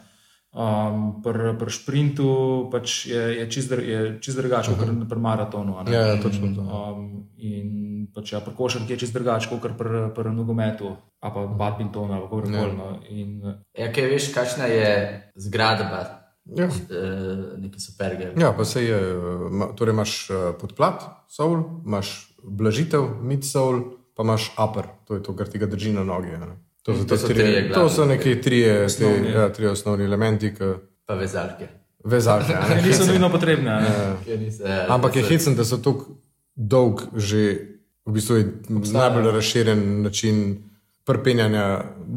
Um, pri, pri šprintu pač je, je čist je čist drugače kot pri maratonu. a ne. Ja, ja, točno to. Um, in pač, ja, pri košarki je čist drugače kot pri, pri nogometu, ali pa badmintonu, ali kako koli. No. In, Ja, kaj veš, kakšna je zgradba Ja. uh, neke superge? Ja, pa se je, eh, torej imaš eh, podplat, soul, imaš blažitev, mid soul, pa imaš upper, to je to, kar ti ga drži na nogi. a ne. To so, To so trije- trije to so glavni, neki trije, Osnovni, te, ja. ja, trije osnovni elementi, ki Pa vezalke. vezalke. ne. niso nujno potrebne. a ne. Ki niso, ja, Ampak je hecen, da so tako dolg, že v bistvu je najbolj razširjen način prpenjanja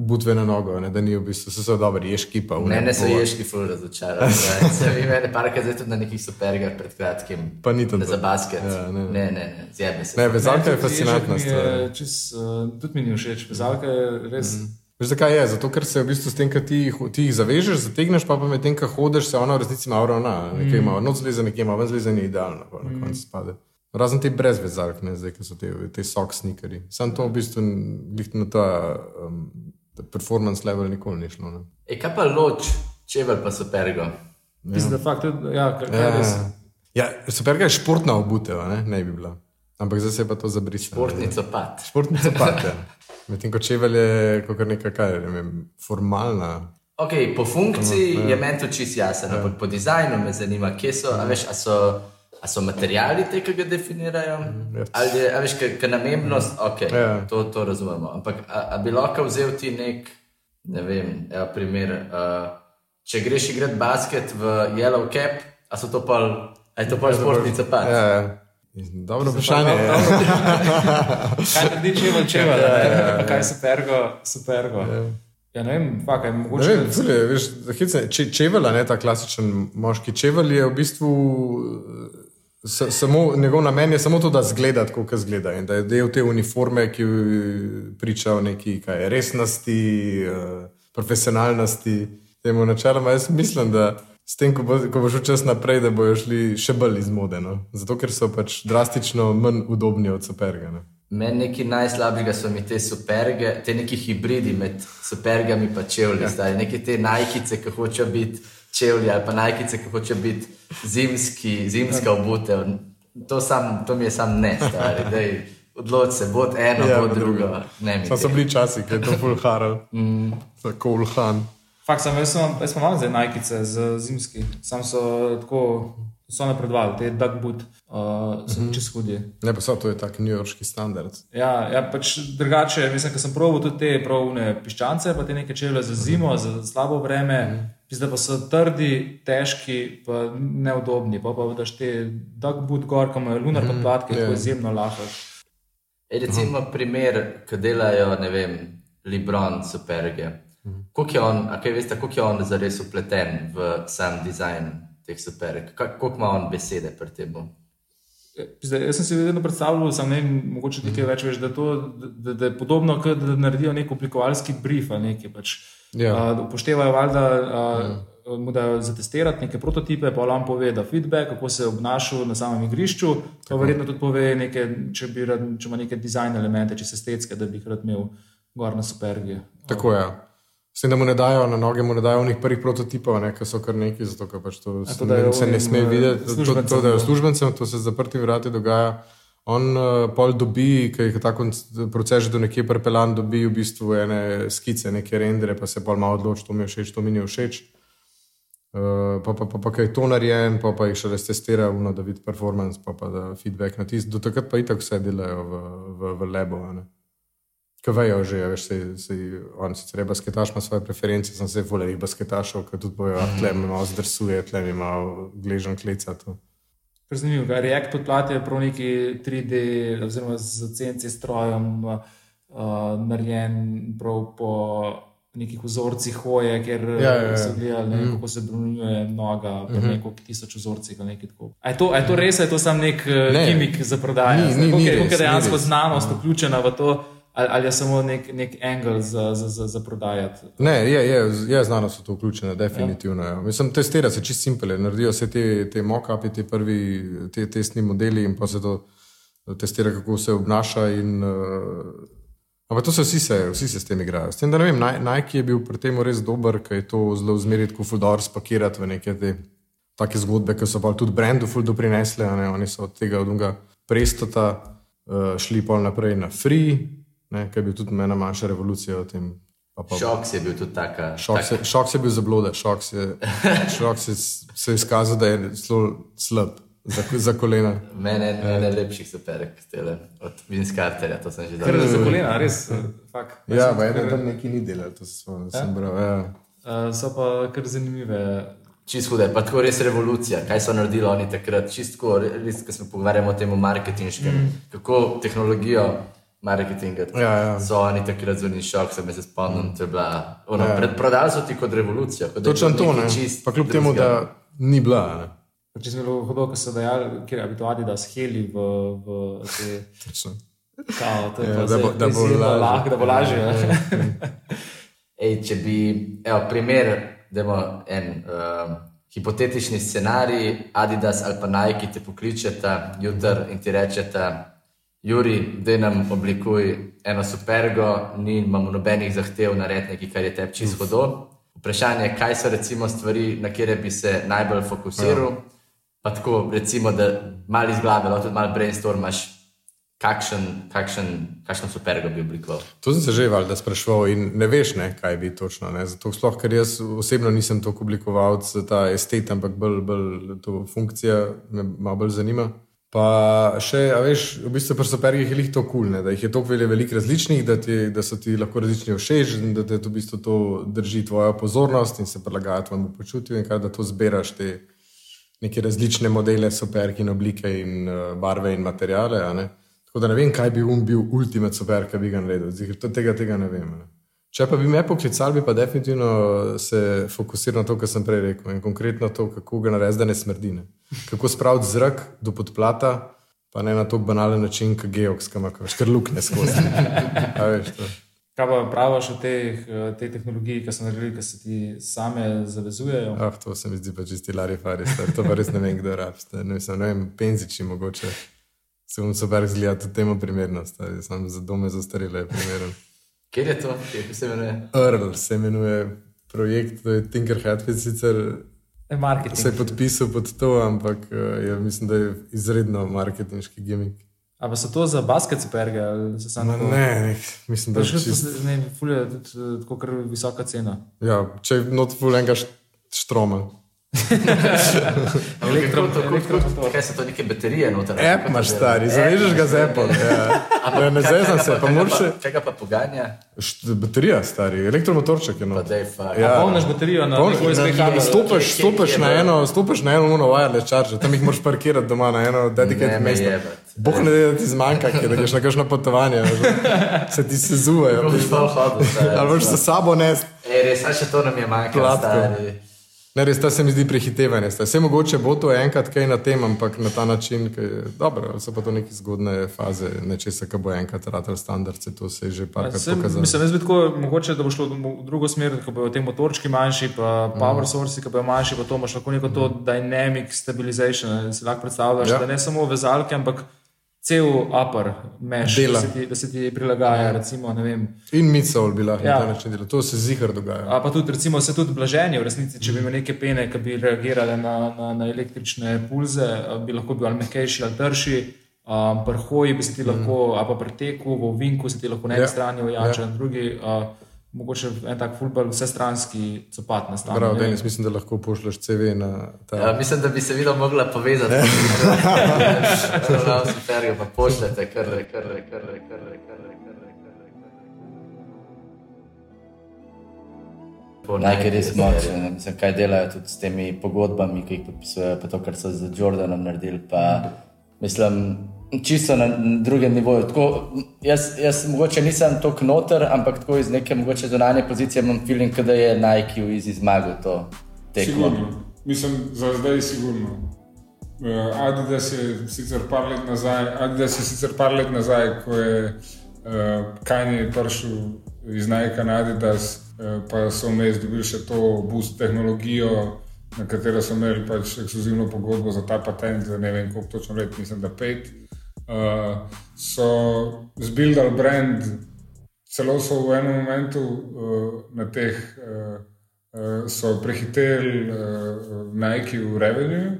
butve na nogo, ne, da ni v bistvu vse so dobri, ješki pa v Mene so ježki ful razočarali. ja. Se vi mene parkrat zdaj tudi na nekih supergah pred kratkim. Pa ni to Ne za basket. Ja, ne, ne. ne, ne, ne. zjebe se. Ne, vezalka je Meni fascinantna je stvar. uh, Tudi mi ni všeč, vezalka je res. Mm. Veš, zakaj je? Zato, ker se v bistvu s tem, ko ti, jih- ti jih zavežeš, zategneš, pa, pa med tem, ko hodiš, se ona v resnici malo ravna. Nekaj ima noč zleze, nekaj ima ven zleze, ni idealno, pa na koncu spade. Razen te brez vezalk, ne, zdaj, ki so te, te sok snikeri. Sam to v bistvu na ta um, ta performance level nikoli ni šlo. Ne. E, kaj pa loč, čevelj pa supergo? Mislim, da fakt, ja, kar, kar res. Ja, super, je športna obutev, ne? ne bi bila. Ampak zdaj se je pa to zabrisalo. Portnico pat. Športnica pate. Medtem ko čevelj je kot neka, kaj, ne vem, formalna. Okay, po funkciji je meni to čist jasen, ampak po dizajnu me zanima, kje so, a veš, a so a so materijali te, ki ga definirajo? Ali je, veš, ker namembnost, ok, Ja. to, to razumemo. Ampak a, a bi lahko vzel ti nek, ne vem, evo, primer, uh, če greš igrati basket v Yellow Cap, a so to pa, a je to pa športnica pa? Ja, ja. Dobro vprašanje. je. Kaj naredi čevelj čevelj, ja, kaj so pergo, supergo. Ja, ne vem, pa kaj Ne mogoče. vem, ful je, veš, hecne, če, čevelj, ne ta klasičen moški čevelj, je v bistvu s, samo, njegov namen je samo to, da zgleda tako, kot zgleda. In da je del te uniforme, ki priča o neki kaj, resnosti, eh, profesionalnosti. Temu načeloma jaz mislim, da s tem, ko bo, ko bo šel čas naprej, da bojo šli še bolj iz mode. No? Zato, ker so pač drastično manj udobni od superga. Ne? Meni nekaj najslabšega so mi te superge, te neki hibridi med supergami in čevlji. Ja. Neke te najkice, ki hočejo biti čevlji, ali pa najkice, ki hočejo biti zimski, zimska obutev. To, sam, to mi je sam ne, stari. Dej, Odloči se, bod eno, Ja, ja, bod drugo. drugo. Ne, mi Sam so bili časi, ki je to full haral, mm. tako ulhan. Fakt, sem, jaz sem, jaz sem imel zdaj najkice z zimski, sam so tako, so napredovali, te duck boot, uh, so mm -hmm. čez hudi. Ne, pa so to je tak newyorški standard. Ja, ja, pač drugače, mislim, ker sem proval tudi te pravne piščance, pa te neke čevlje za zimo, za slabo vreme, zdaj pa so trdi, težki, pa neudobni. Pa pa daš te duck boot gor, ko imajo lunar podplatke, ja. yeah. zimno lahko. E, recimo primer, ki delajo, ne vem, Libron, superge. Koliko je on, a kaj veste, koliko je on zares upleten v sam dizajn teh superg? Ka- Koliko ima on besede pri tem? Zdaj, jaz sem si vedno predstavljal, sam ne vem, mogoče nekaj več veš, da, to, da, da je podobno, kot da naredijo nek oblikovalski brief ali nekaj. Pač. Ja. Uh, upoštevajo, valjda, uh, mu dajo zatestirati neke prototipe, pa vam pove, da feedback, kako se je obnašal na samem igrišču. Pa verjetno tudi pove, neke, če, bi rad, če ima neke dizajn elemente, če se estetske, da bi jih rad imel gor na supergi. Tako je. S tem, da mu ne dajo na noge, mu ne dajo onih prvih prototipov, ne, ki so kar neki, zato pač to to se ne sme eh, videti. To, to službencem, dajo ja. službencem, to se z zaprtimi vrati dogaja. On uh, pol dobi, ki je ta proces že do nekje prepeljan, dobi v bistvu ene skice, neke rendere, pa se pol malo odloči, to mi je všeč, to mi ni všeč. Uh, pa, pa, pa, pa kaj je to narejen, pa, pa jih še res testira, uno, da vidi performance, pa, pa da feedback na tisti. Do takrat pa itak vse delajo v, v, v ne. Kaj vejo že, a veš, se, se, on sicer je basketaš, ima svoje preference, sem se volil basketašov, ki tudi bojo, tle mi malo zdrsuje, tle mi malo gležen kleca. Kar zanimivo, kaj React podplat je prav neki 3D, oziroma z CNC strojem uh, narejen prav po nekih vzorcih hoje, ker Ja, ja, ja. so gledali, ne, mm. kako se brunjuje noga, mm -hmm. neko tisoč vzorcih ali nekaj tako. A je to, a je to res, ali je to sam nek Ne. ne. kimik za prodajo? Ni- ni- ni Koliko je- res, koliko je ni dejansko res. znanost vključena v to, ali, ali je samo nek, nek angle za, za, za, za prodajati? Ne, je, je, je znanost v to vključena, definitivno. Ja. Mislim, testira se čist simpele, naredijo se te, te mock-upi, te prvi te testni modeli in pa se to testira, kako se obnaša. In, uh, ampak to se vsi, se vsi se s tem igrajo. S tem, da ne vem, Nike je bil pri tem res dober, ker je to zelo zmeriti, kot Fudor spakirati v neke te take zgodbe, ki so pa tudi brendu ful doprinesle. Oni so od tega odunga prestota uh, šli pol naprej na free, ne, kar je bil tudi ena manjša revolucija o tem. Pa, pa, Šok je bil tudi taka. Šok, tak, se, šok se je bil za blode, šok se, šok se, se je izkazal, da je zelo slab za, za kolena. Mene je ena najlepših superg, tele, od Vince Carterja, to sem že Ker dobro. za kolena, res. fakt. Ja, pa eno tam neki ni delal, to se spomnim, sem bral. Ja. Uh, so pa kar zanimive. Čist hude, pa tako res revolucija. Kaj so naredili oni takrat? Čistko, res, ko smo pogovarjali o tem marketinškem, mm. kako tehnologijo marketinga Ja, ja. so oni takrat zunaj šok, se me se spomnim, to je bila. Ono, ja. Prodali so ti kot revolucijo. Kot Točno to, ne. čist Pa kljub temu, drugega. da ni bila. Ne. Če sem bil hodil, ko so dejali, kjer je habituati, da sheli v, v te. Točno. Kao, to je Ja, da bo- da bo lažje. da bo lažje. ja. Ej, če bi, evo, primer, da imamo en uh, hipotetični scenarij, Adidas ali pa Nike te pokličeta jutr in ti rečeta, Juri, da nam oblikuj eno supergo, ni imamo nobenih zahtev narediti nekaj, kar je tebi čisto hodo. Vprašanje je, kaj so recimo stvari, na kere bi se najbolj fokusiral. Pa tako, recimo, da malo iz glave, lahko tudi malo brainstormaš, kakšen, kakšen, kakšen supergo bi oblikoval. To sem se že valjda spraševal in ne veš, ne, kaj bi točno. Ne. Zato sploh, ker jaz osebno nisem tako oblikoval za ta estet, ampak bolj, bolj to funkcija me malo bolj zanima. Pa še, a veš, v bistvu pri supergih je to kul, cool, da jih je toliko veliko različnih, da, ti, da so ti lahko različni všeč, in da te v bistvu to drži tvojo pozornost in se prilagaja tvojemu počutju, in kaj da to zbiraš te neke različne modele superg in oblike in uh, barve in ne. Tako da ne vem, kaj bi um bil ultimate super, ki bi ga naredil. Zdaj, tega, tega ne vem. Ne. Če pa bi me poklicali, bi pa definitivno se fokusiral na to, kar sem prej rekel. In konkretno to, kako ga narediti, da ne smrdi. Ne. Kako spraviti zrak do podplata, pa ne na tako banalen način, kot geoks, ki ima kar luknje skozi. A veš, to. Kaj pa praviš o teh, eh, tej tehnologiji, ki so naredili, ki se ti same zavezujejo? Ah, to se mi zdi pa čisti Larry Faris, to pa res ne vem, kdo rabi. Ne, mislim, ne vem, penziči mogoče. Se bom super zgleda tudi temu primerno, stari, sam za dome zastarele je primeren. Kjer je to, kje se imenuje? Earl se imenuje projekt, to je Tinkerhead, sicer E, marketing. se je podpisal pod to, ampak eh, je, mislim, da je izredno marketinški gimmick. A pa so to za basket superge ali se samo Ma Ne, ne, mislim, da je Pač, čist, ne, fulje tako kar visoka cena. ja, če je not full enega št- štroma. Elektro- Kako- kako- elektromotor. Kaj so to neke baterije noter? App imaš stari, zavežeš ga z Apple. Ja. Ja, ne zezam se, pa moraš. Čega pa poganja? Baterija, stari, elektromotorček je Pa not. dej fa. Ja. A polniš baterijo na USB na- Stopiš, stopiš na eno, stopiš na eno uno wireless charger, tam jih moraš parkirati doma na eno Ne dedicated me mesto. Boh ne ve, da ti zmanjka, ker da greš na kakšno potovanje, se ti sezujejo. Ali boš se sabo nest. Ej, res, a še to nam je manjkalo. Ne, res, ta se mi zdi prehitevanje. Vse mogoče bo to enkrat kaj na tem, ampak na ta način, ki je dobro, so pa to neke zgodne faze, nečesa, ki bo enkrat ratel standard, se to se je že parkrat Sem, pokazalo. mislim, jaz bi tako, mogoče, da bo šlo v drugo smer, ko bodo te motorčki manjši, pa Mhm. power source, ki bodo manjši, pa to imaš lahko neko to dynamic stabilization, da si lahko predstavljaš, Ja. ja. da ne samo vezalke, ampak cel upper mesh, da se, ti, da se ti prilagaja, recimo, ne vem. In midsole bi lahko Ja. na ta način delal. To se zihar dogaja. A pa tudi, recimo, se tudi blaženje v resnici, če bi imel neke pene, ki bi reagirale na, na, na električne pulze, bi lahko bil ali mehkejši ali trši. Um, pri hoji bi se ti lahko, a pa pri teku, v vinku se ti lahko na eni Ja. strani ojača, na drugi. Uh, mogoče en tak fulbal vsestranski copat nastane. Prav, ne vem. Denis, mislim, da lahko pošleš CV na ta. Ja, mislim, da bi se videl mogla povezati. Prav super, pa pošljete, kar, kar, kar, kar, kar, kar, kar. Najkaj res moče, ne mislim, kaj delajo tudi s temi pogodbami, ki jih podpisujejo, pa to, kar so z Jordanom naredili. Pa, mislim, čisto na drugem nivoju. Tako, jaz, jaz mogoče nisem tako noter, ampak tako iz neke mogoče zunanje pozicije imam feeling, da je Nike v izi zmagal to tekmo. Sigurno. Mislim, za zdaj je sigurno. Uh, Adidas je sicer par let nazaj, Adidas je sicer par let nazaj, ko je uh, Kanye prišel iz Nike na Adidas, uh, pa so vmes dobili še to boost tehnologijo, na katero so imeli pač ekskluzivno pogodbo za ta patent, za ne vem koliko točno let, mislim, da pet. Uh, so zbildali brand, celo so v enem momentu uh, na teh. Uh, uh, so prehiteli uh, Nike v revenue,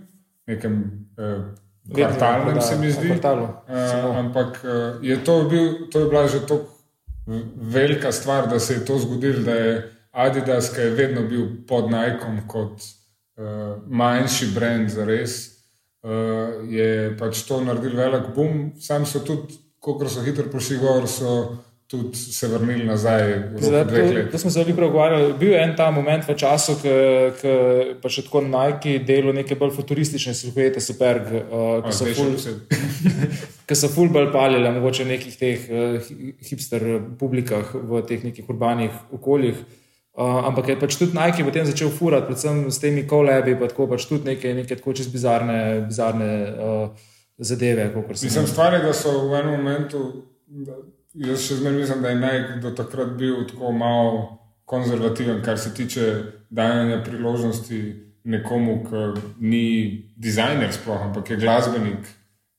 nekem uh, kvartalnem, se mi zdi. Kvartalu. Uh, ampak uh, je to, bil, to je bila že tako velika stvar, da se je to zgodilo, da je Adidas, ki je vedno bil pod Nikom kot uh, manjši brand za res, uh, je pač to naredil velik boom. Sam so tudi, ko so hitro prišli gor, so tudi se vrnili nazaj Zdaj, to, to smo se veliko pogovarjali. Bil je en ta moment v času, ko pa še tako Nike delo neke bolj futuristične silhuete, super, uh, ki so ful, ki so ful bolj palile, mogoče v nekih teh uh, hipster publikah v teh nekih urbanih okoljih. Uh, ampak je pač tudi Nike potem začel furati, predvsem s temi kolebi, pa tako pač tudi neke, neke tako čez bizarne, bizarne uh, zadeve. Mislim, stvar je, da so v enem momentu, da, jaz še zmeraj mislim, da je Nike do takrat bil tako malo konzervativen, kar se tiče dajanja priložnosti nekomu, ki ni dizajner, sploh, ampak je glasbenik.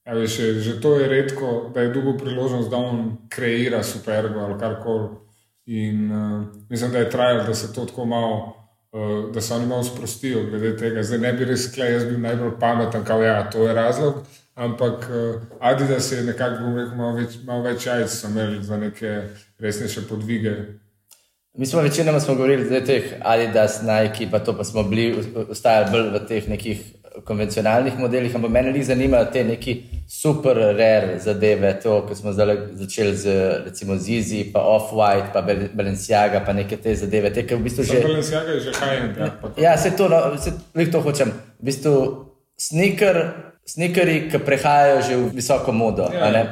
A veš, že, že to je redko, da je dobil priložnost, da on kreira supergo ali karkoli. In uh, mislim, da je trajalo, da se to tako malo, uh, da se oni malo sprostijo glede tega. Zdaj ne bi res rekel, jaz bil najbolj pameten, kao ja, to je razlog. Ampak uh, Adidas je nekako, bom rekel, malo več, malo več jajc so imeli za neke resnejše podvige. Mi smo večinoma govorili o teh Adidas, Nike, pa to pa smo bili, ostajali bolj v teh nekih konvencionalnih modelih, ampak mene jih zanimajo te neki super rare zadeve, to, ko smo zdaj začeli z recimo Zizi, pa Off-White, pa Bal- Balenciaga, pa neke te zadeve, te, ki v bistvu že... Balenciaga je že high-end. Ja, pa to. Ja, se to, no, se, to hočem. V bistvu sneaker, sneakeri, ki prehajajo že v visoko modo. Ja. a ne.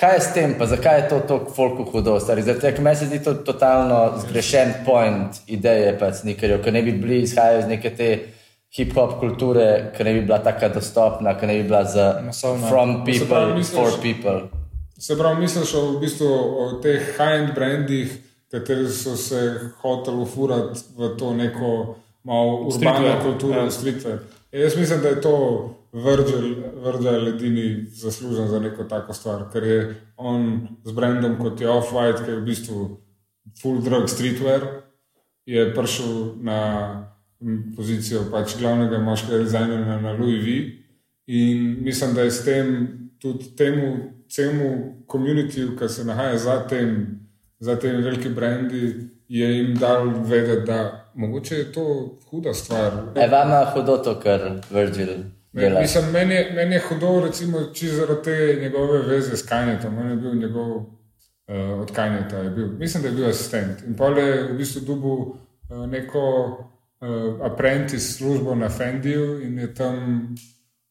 Kaj je s tem, pa zakaj je to tako folku hudo? tega, ker meni se zdi to totalno zgrešen point ideje pa sneakerjev, ki ne bi bili izhajajo iz neke te hip-hop kulture, ki ne bi bila tako dostopna, ki ne bi bila za Masovna. from people, pravi, misliš- for people. Se pravi, misliš o, v bistvu, o teh high-end brandih, kateri so se hoteli ufurati v to neko malo urbano Streetwear, kulturo, ja. ja. streetwear. Jaz mislim, da je to Virgil, Virgil edini zaslužen za neko tako stvar, ker je on z brandom kot je Off-White, ki je v bistvu full drug streetwear, je prišel na pozicijo pač glavnega moškega dizajnerja na Louis V. In mislim, da je s tem tudi temu celemu komunitiju, ki se nahaja za tem, za temi veliki brendi, je jim dal vedeti, da mogoče je to huda stvar. Je vama hudo to, kar Virgil dela? Mislim, meni, je, meni je hudo, recimo, čisto zaradi te njegove veze s Kanjetom. On je bil njegov uh, od Kanjeta, je bil, mislim, da je bil asistent. In pol je v bistvu dobil uh, neko uh, apprentice službo na Fendiju in je tam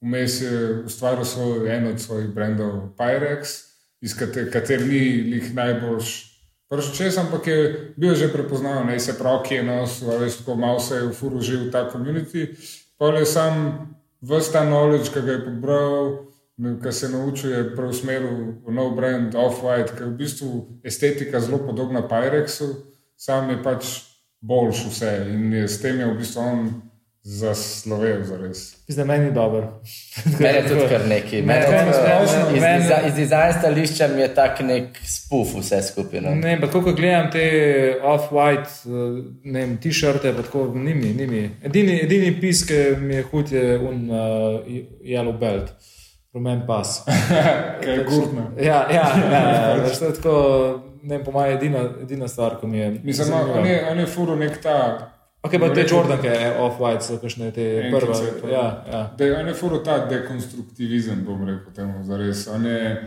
vmes ustvaril svoj, en od svojih brendov Pyrex, iz kater, kater ni lih najboljš. Prvič čez, ampak je bil že prepoznaven, ne se pravi, ki je nosil, veš, tako malo se je v furu že v ta komunity. Pa je sam vse ta knowledge, ki ga je pobral, ki se je naučil, je preusmeril v nov brand Off-White, ki je v bistvu estetika zelo podobna Pyrexu, sam je pač boljš vse in je s tem je v bistvu on zaslovel za res. Zdaj meni je dobro. Meni je tudi kar neki. Meni meni iz, meni- diza- iz dizajn stališča mi je tak nek spuf vse skupaj. No. Ne, ampak ko gledam te off-white eh, ne vem, t-shirte, pa tako ni mi, ni mi. Edini, edini pis, ki mi je hud, je un uh, yellow belt, rumen pas. Kaj je gurtno. Ja, ja, ja, ja veš, to je tako, ne po mojem, edina, edina stvar, ki mi je. Mislim, zanimiva. on je, on je furo nek ta. Ok, pa te Jordanke, off-white, so kakšne te Enkice, prve. to. Ja, ja. De, on je furo ta dekonstruktivizem, bom rekel temu zares. On je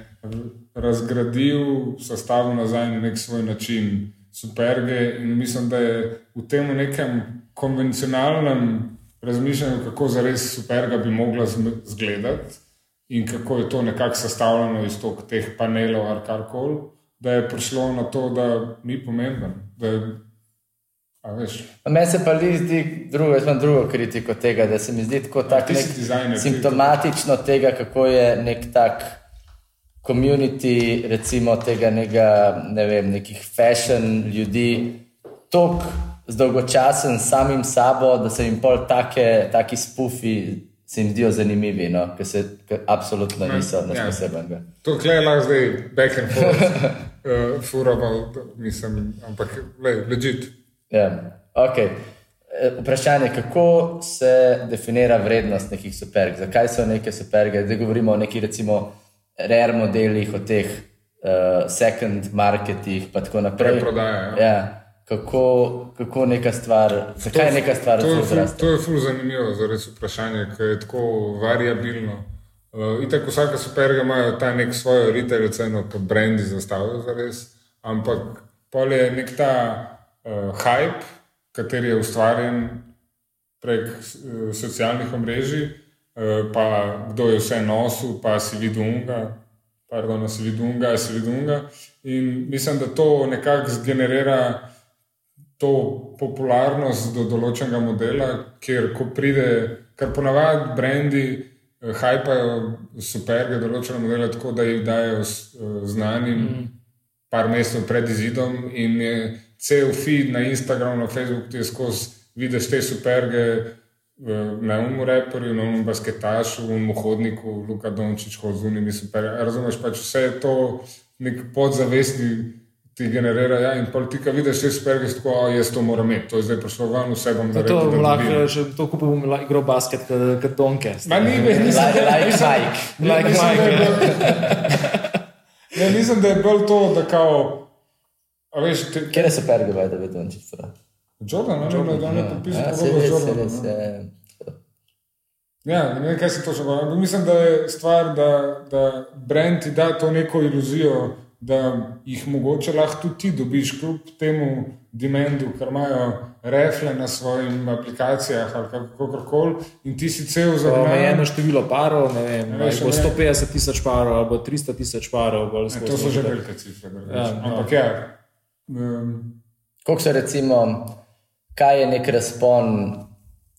razgradil, sestavil nazaj na nek svoj način superge in mislim, da je v tem nekem konvencionalnem razmišljanju, kako zares superga bi mogla zgledati in kako je to nekako sestavljeno iz teh panelov ali karkoli, da je prišlo na to, da ni pomemben. Da je, Meni se pa zdi drugo, jaz imam drugo kritiko tega, da se mi zdi tako tak ti si nek dizajner, ti- simptomatično tega, kako je nek tak community, recimo tega nekega, ne vem, nekih fashion ljudi, tok zdolgočasen samim sabo, da se jim pol take, taki spufi se jim zdijo zanimivi, no? ker se ker absolutno niso ja. nič posebnega. To je lahko zdaj back and forth, uh, furamo, mislim, ampak le, legit. Ja, okay. Vprašanje, kako se definira vrednost nekih superg, zakaj so neke superge? Zdaj govorimo o nekih, recimo, rare modelih, o teh uh, second marketih, pa tako naprej. Preprodaja, ja. Ja. Kako, kako neka stvar, zakaj je neka stvar to je, zelo ful, zraste? to je ful zanimivo, za res vprašanje, ker je tako variabilno. Uh, Itak vsaka superga ima ta nek svojo retail ceno, kot brendi zastavijo za res, ampak pol je nek ta uh, hype, kateri je ustvarjen prek uh, socialnih omrežij, uh, pa kdo je vse nosil, pa si videl unga, pardon, si videl unga, si videl unga. In mislim, da to nekako zgenerira to popularnost do določenega modela, kjer ko pride, kar ponavadi brendi hajpajo superge določene modele tako, da jih dajo eh, znanim mm. par mesecev pred izidom in je cel feed na Instagramu, na Facebooku, ti je skozi vidiš te superge eh, na umu reperju, na umu basketašu, v umu hodniku, Luka Dončić, z unimi superge. Razumeš, pač vse je to nek podzavestni ti generira. Ja, in ti, ki vidiš te superge, si tako, "O, jaz to moram imeti, to je zdaj prišlo ven, vse bom To naredil. da bom lahko, dobim." če to kupil, bom lahko igral basket, kot donke. Ma ni, ne, nisem, Like, like. Like mislim, da je Mike. bolj- ne, mislim, da je bolj to, da kao. A veš, te, Kje so perge, da bi to čisto? Jordan, ne, ne, da ne podpisal Ja, se pogodbo z res, se Jordanom. res. ne. ja. Ja, ne vem, kaj se točno pravi. Mislim, da je stvar, da, da brand ti da to neko iluzijo, da jih mogoče lahko tudi ti dobiš, kljub temu dimendu, ker imajo refle na svojih aplikacijah ali kakorkoli, in ti si cel Omejeno zagnan. število parov, ne vem, veš, ali bo ne. 150 tisoč parov, ali bo 300 tisoč parov. bolj Ne, To so že velike cifre. Ja, no. Ampak ja. Um, Koliko so recimo, kaj je nek razpon,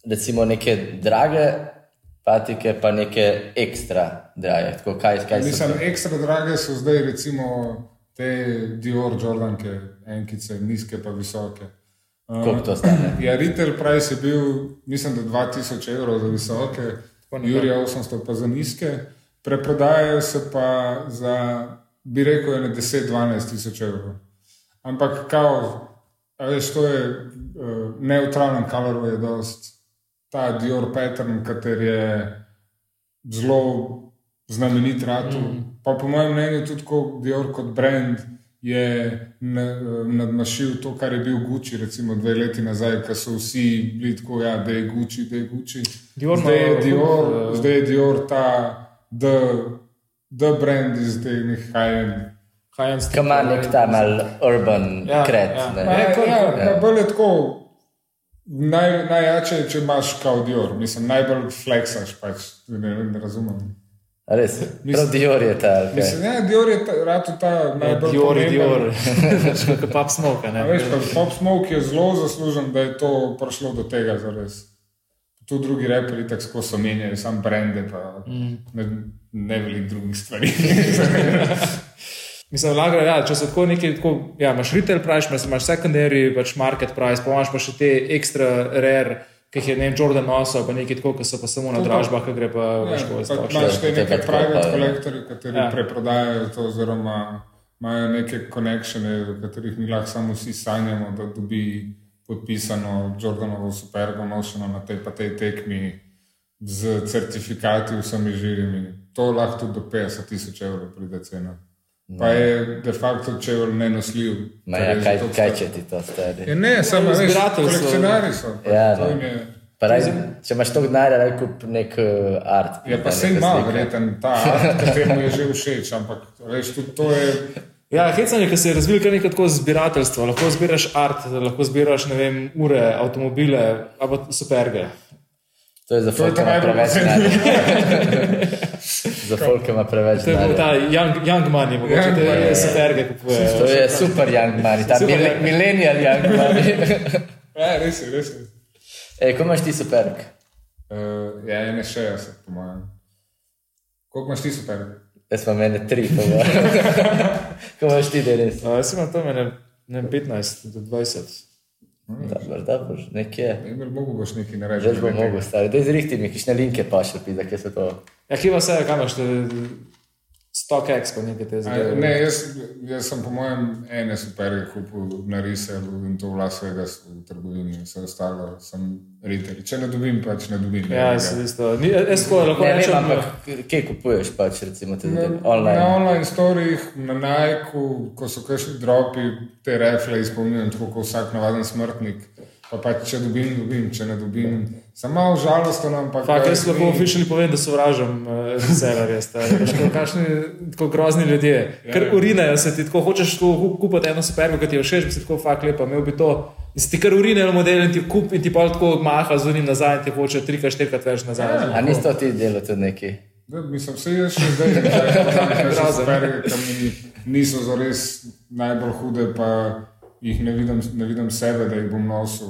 recimo neke drage patike, pa neke ekstra drage. Tako, kaj, kaj so mislim, to? ekstra drage so zdaj recimo te Dior Jordanke, enkice, nizke pa visoke. Um, Koliko to stane? Ja, retail price je bil, mislim, da 2000 evrov za visoke, Jurija 800 pa za nizke, preprodajajo se pa za, bi rekel, ne 10-12 tisoč evrov. Ampak, kao, a veš, to je uh, neutralen color, je dost. Ta Dior pattern, kater je zelo znamenit ratu. Mm. Pa po mojem mnenju tudi kot Dior kot brand je na- nadmašil to, kar je bil Gucci, recimo dve leti nazaj, ko so vsi bili tako, ja, da je Gucci, da je Gucci. Dior zdaj, je Dior, eh, zdaj je Dior ta, the, the brand iz teh high-end. High-end street Kam ima nek ta mal urban Ja, kret. ja. ne? Ma, Ja, ja, ja. ja. Bolj je tako. Naj, najjače je, če imaš kao Dior, mislim, najbolj flexaš, pač, ne, ne razumem. A Res, prav Dior je ta. kaj? Mislim, ja, Dior je ta, rado ta najbolj Dior, je. Dior, kot pap smoke. A ne. Veš, pa Pop Smoke je zelo zaslužen, da je to prišlo do tega zares. Tu drugi reperi tako skozi so menjali, sam brende, pa mm. ne, ne veliko drugih stvari. Mislim, lagra, ja, če se tako nekaj, tako, ja, imaš retail price, imaš, imaš secondary, pač market price, pa imaš pa še te ekstra rare, ki jih je ne vem, Jordan nosil, pa nekaj tako, ki so pa samo na dražbah, ki gre pa Ja, veš, kako pa je Imaš te To je neke pa tako, private ja. kolektorje, kateri Ja. ja. preprodajajo to, oziroma imajo neke konekšene, v katerih mi lahko samo vsi sanjamo, da dobi podpisano Jordanovo supergo nošeno na tej pa tej tekmi z certifikati vsemi žirimi. To lahko tudi do 50 tisoč evrov pride cena. Pa je de facto čevelj nenosljiv. Ma ja, je kaj, kaj če ti to stari? Ja, ne, samo veš, zbiratelj so- Ja, to no. je- Pa raj, če imaš toliko denarja, raj kup nek uh, art. Je pa ne, se ima, verjeten ta art, kateremu je že všeč, ampak veš, tudi to je. Ja, hecanje, ki se je razvil kar nekaj tako zbirateljstva. Lahko zbiraš art, lahko zbiraš ne vem, ure, avtomobile, ali pa superge. To je za To Za folk, ki ima preveč To je bil ta young, young money, mogoče Young te money, ja. superge kupuje. To je super young money, ta Super young- millennial young money. Ja, res je, res je. Ej, ko imaš ti superk? Uh, ja, ene 60, po mojem. Koliko imaš ti super? Jaz pa mene tri, ko imaš. ko imaš ti, da je res. Uh, jaz imam tam ne, ne vem, 15 do 20. Dobro, dobro, nekje. Ne bi mogel boš nekaj narediti. Že bo mogel stari. Da izrihti mi, kišne linke pa še pide, kje so to. Ja, kje pa vse, kam imaš, StockX, pa nekaj te A, zdaj. Ne, jaz, jaz sem po mojem ene superge kupil na reselu in to v Las Vegasu v trgovini, vse ostalo sem retail. Če ne dobim, pač ne dobim. Ja, ne, se isto. Ni- Jaz tako lahko Ne rečem, ampak kje kupuješ pač, recimo, te Na, zadeve? na Online. online storjih, na Nike, ko so kakšni dropi, te refle izpolnjujem tako kot vsak navaden smrtnik. Pa pač, če dobim, dobim, če ne dobim. Sem malo žalosten, ampak. Fak, jaz lahko oficially povem, da sovražim uh, reselerje, kakšni tako grozni ljudje. Ker urinajo se ti, tako hočeš tako kupiti eno supergo, ki ti je všeč, bi si tako fakt lepa, imel bi to. In si ti kar urinajo model in ti kup in ti pa tako maha z unim nazaj in ti hoče trikrat, štirikrat več nazaj. A nisi to ti delal tudi neki? Da, mislim, se jaz še zdaj ne znam, Grozen. da mi niso zares najbolj hude, pa jih ne vidim, ne vidim sebe, da jih bom nosil.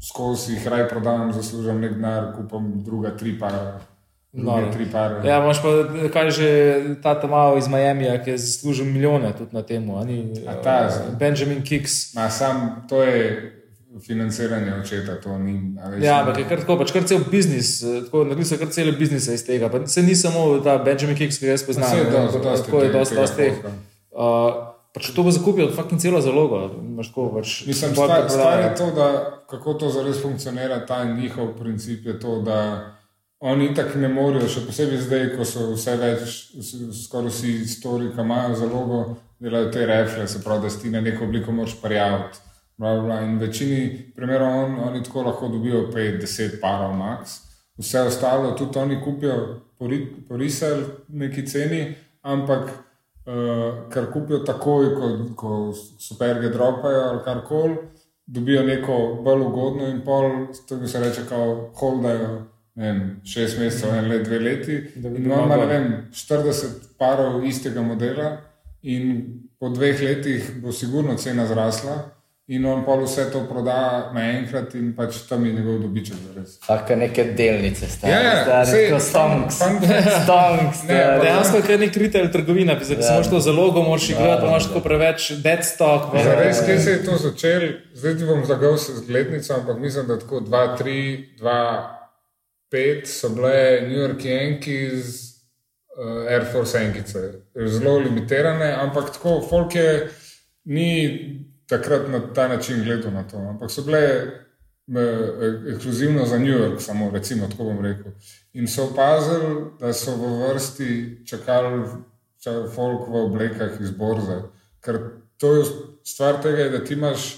Skozi jih raj prodam, zaslužim nek denar, kupam druga tri para. Noro. tri pare. Ja, imaš pa, kaj že ta tam iz Miamija, ki je zaslužil milijone tudi na tem. Ta? Benjamin Kicks. Ma, sam to je financiranje očeta, to ni. a veš, Ja, ampak je kar tako, pač kar cel biznis, eh, tako naredili so kar cele biznise iz tega. Pa se ni samo ta Benjamin Kicks, ki ga jaz poznam. Je dosti- dosti tako je dosti dosti teh. Pač to bo zakupil, fucking celo zalogo. Tako, pač, Mislim, stvar, preprodaje. stvar je to, da kako to zares funkcionira, ta njihov princip je to, da oni tako ne morejo, še posebej zdaj, ko so vse več, skoraj vsi stori, ki imajo zalogo, delajo te refle, se pravi, da si ti na neko obliko moraš prijaviti. Bla, bla, bla. In v večini primerov on, oni tako lahko dobijo 5-10 parov max. Vse ostalo tudi oni kupijo po, ri- po resell neki ceni, ampak uh, kar kupijo takoj, ko, ko superge dropajo ali karkoli, dobijo neko bolj ugodno in pol, bi se reče, kao holdajo. Vem, šest mesecev, en let, dve leti. Imamo ne vem, 40 parov istega modela, in po dveh letih bo sigurno cena zrasla, in on pa vse to proda naenkrat, in pač tam je njegov dobiček. Faka neke delnice, stari. Ja, ja, stari, sej, tako stonks. fun- Stonks, Ne, stari. Dejansko je kar nek retail trgovina, ki Ja. se imaš to zalogo, moraš igrati, imaš tako preveč dead stock. Zares, kje se je to začelo? Zdaj ti bom zagal se z glednico, ampak mislim, da tako 2, 3, 2, 5 so bile New York Yankees, uh, Air Force Yankice. Zelo limitirane, ampak tako folk je ni takrat na ta način gledal na to. Ampak so bile eh, ekskluzivno za New York, samo recimo, tako bom rekel. In so opazili, da so v vrsti čakali ča- folk v oblekah iz borze. Ker to je stvar tega, da ti imaš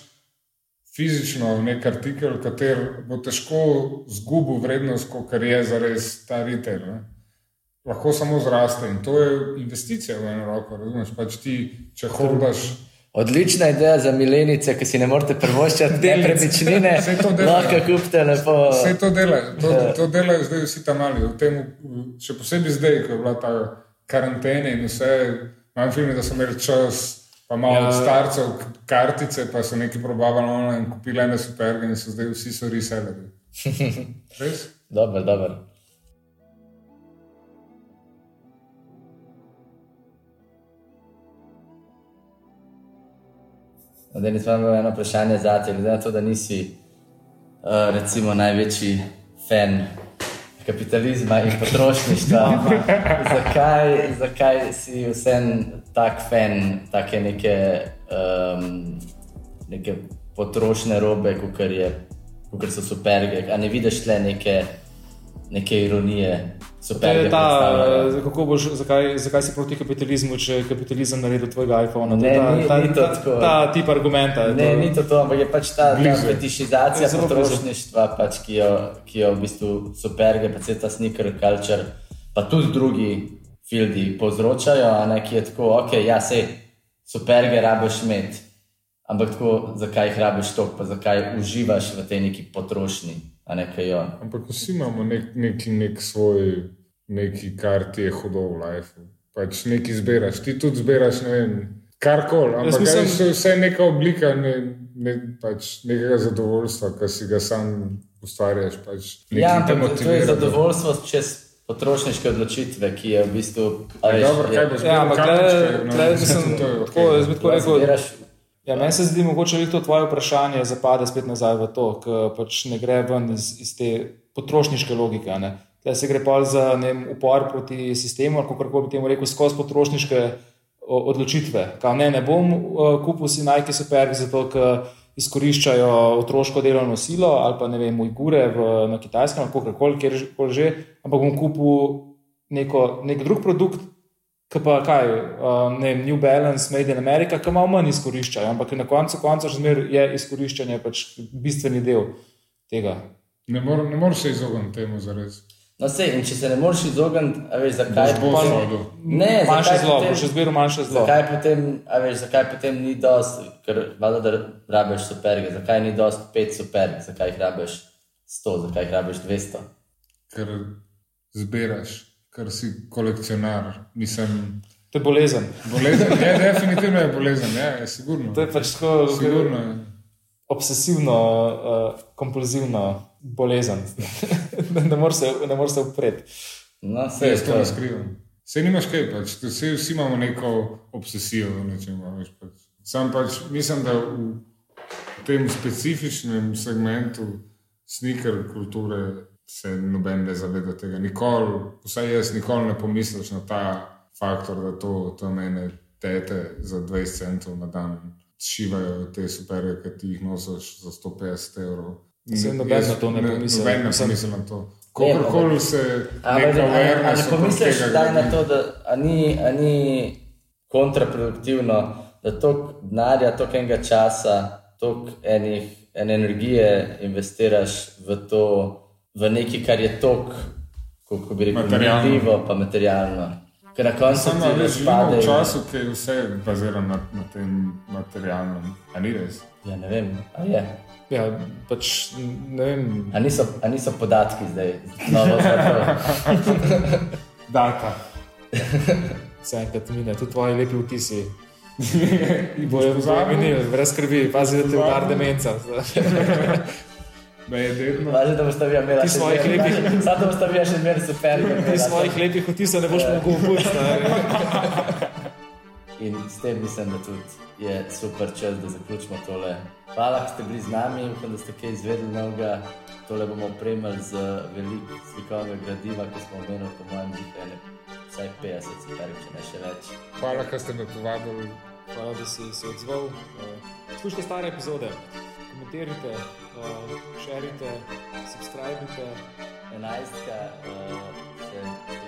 fizično nek artikel, kater bo težko zgubil vrednost, kot je zares ta retail. Ne? Lahko samo zraste in to je investicija v eno roko. Razumeš, pač ti, če holdaš. Odlična ideja za milenice, ki si ne morete prvoščati nepremičnine. Lahko kupite lepo. Vse to delajo, to, to delajo zdaj vsi tam mali. V tem, še posebej zdaj, ko je bila ta karantena in vse, imam film, da so imeli čas, pa malo Ja. ja. starcev, kartice, pa so neki probavali online, kupili ene superge in so zdaj vsi so reselleri. Res? Dobro, dobro. Denis, imam eno vprašanje za te, glede na to, da nisi uh, recimo največji fan kapitalizma in potrošništva. zakaj, zakaj si vsem tak fan take neke, um, neke potrošne robe, kot so superge? A ne vidiš tle neke, neke ironije? To Superge je ta, eh, kako boš, zakaj, zakaj si proti kapitalizmu, če je kapitalizem naredil tvojega iPhona? To Ne, ta, ni- ta, ni to ta, tako. ta tip argumenta. Ne, to. ni to to, ampak je pač ta, ta Blizu. fetišizacija zelo blizu. potrošništva, pač, ki, jo, ki jo v bistvu superge, pa vse ta sneaker culture, pa tudi drugi fildi povzročajo, a ne, ki je tako, ok, ja, sej, superge rabiš imeti, ampak tako, zakaj jih rabiš toliko, pa zakaj uživaš v tej neki potrošnji, ne jo. Ampak vsi imamo nek, neki nek svoj, neki, kar ti je hudo v lifeu. Pač nekaj zbiraš, ti tudi zbiraš, ne vem, karkoli. Ampak mislim- mislim... je vse neka oblika ne, ne, pač nekega zadovoljstva, ki si ga sam ustvarjaš. Pač Ja, nekaj te ampak to- to je zadovoljstvo čez potrošniške odločitve, ki je v bistvu. a veš, Dobro, je- kaj boš Ja, ampak kamenčke, no, tle, mislim, to tako, okej. jaz bi tako Ja, rekel, Ja, meni se zdi, da to tvoje vprašanje zapade spet nazaj v to, ker pač ne gre ven iz, iz te potrošniške logike. Ne? Tle se gre pa za vem, upor proti sistemu, ali kako bi temu rekel, skozi potrošniške odločitve. Kao, ne, ne bom kupil si Nike Super, zato ker izkoriščajo otroško delovno silo ali pa ne vem, ujgure na kitajskem, kakorkoli, kjer koli že, ampak bom kupil neko, nek drug produkt, ki pa kaj, uh, ne vem, New Balance, Made in America, ki malo manj izkoriščajo, ampak na koncu konca še zmeraj je izkoriščanje pač bistveni del tega. Ne morem ne morem se izogniti temu zares. No, sej, in če se ne moreš izogniti, a veš, zakaj Boš potem- sodil. Ne, manjše zlo, potem- še zmeraj manjše zlo. Zakaj potem, a veš, zakaj potem ni dosti, ker valjda, da rabiš superge, zakaj ni dosti pet superg, zakaj jih rabiš sto, zakaj jih rabiš dvesto? Ker zbiraš, ker si kolekcionar. Mislim, To je bolezen. bolezen je definitivno je bolezen, ja, je sigurno. To je pač tako Sigurno je. obsesivno, uh, kompulzivno bolezen. ne ne moreš se, ne moreš se upreti. No, Se jaz to ne skrivam. Se nimaš kaj, pač. to Vsi, imamo neko obsesijo v nečem. Pač. Sam pač mislim, da v, v tem specifičnem segmentu sneaker kulture se noben ne zaveda tega. Nikoli, vsaj jaz nikoli ne pomisliš na ta faktor, da to, to mene tete za 20 centov na dan šivajo te superje, ki ti jih nosiš za 150 evrov. Saj noben na to ne pomisli. Noben ne Mislim- pomisli na to. Kakorkoli se ne pomisliš, tega na to, da ni, ni kontraproduktivno, da toliko denarja, toliko enega časa, toliko enih, ene energije investiraš v to, v nekaj, kar je toliko, kako bi rekel, Materialno. merljivo, pa materialno. Ker na koncu Samo da ne živimo spade. v času, ki je vse bazirano na, na tem materialnem. A ni res? Ja, ne vem, je. Ja, pač ne vem. A niso, a niso podatki zdaj, novo za to. Data. Vse enkrat mine, tudi tvoji lepi vtisi. Bojo minili, brez skrbi, pazi, da te udar demenca. Da. Važno, da boste vi imeli Ti svojih lepih- Samo da boste vi še zmeraj super. Ti svojih lepih vtisov ne boš mogel upustiti. In s tem mislim, da tudi je super čas, da zaključimo tole. Hvala, da ste bili z nami, upam, da ste kaj izvedeli novega. Tole bomo opremili z veliko slikovnega gradiva, ki smo omenili, po mojem, dihajne vsaj 50, super, če ne še več. Hvala, ker ste me povabili. Hvala, da si se odzval. Poslušajte stare epizode, komentirajte, uh, šerite, subskrbite. Enajstka eh, uh, se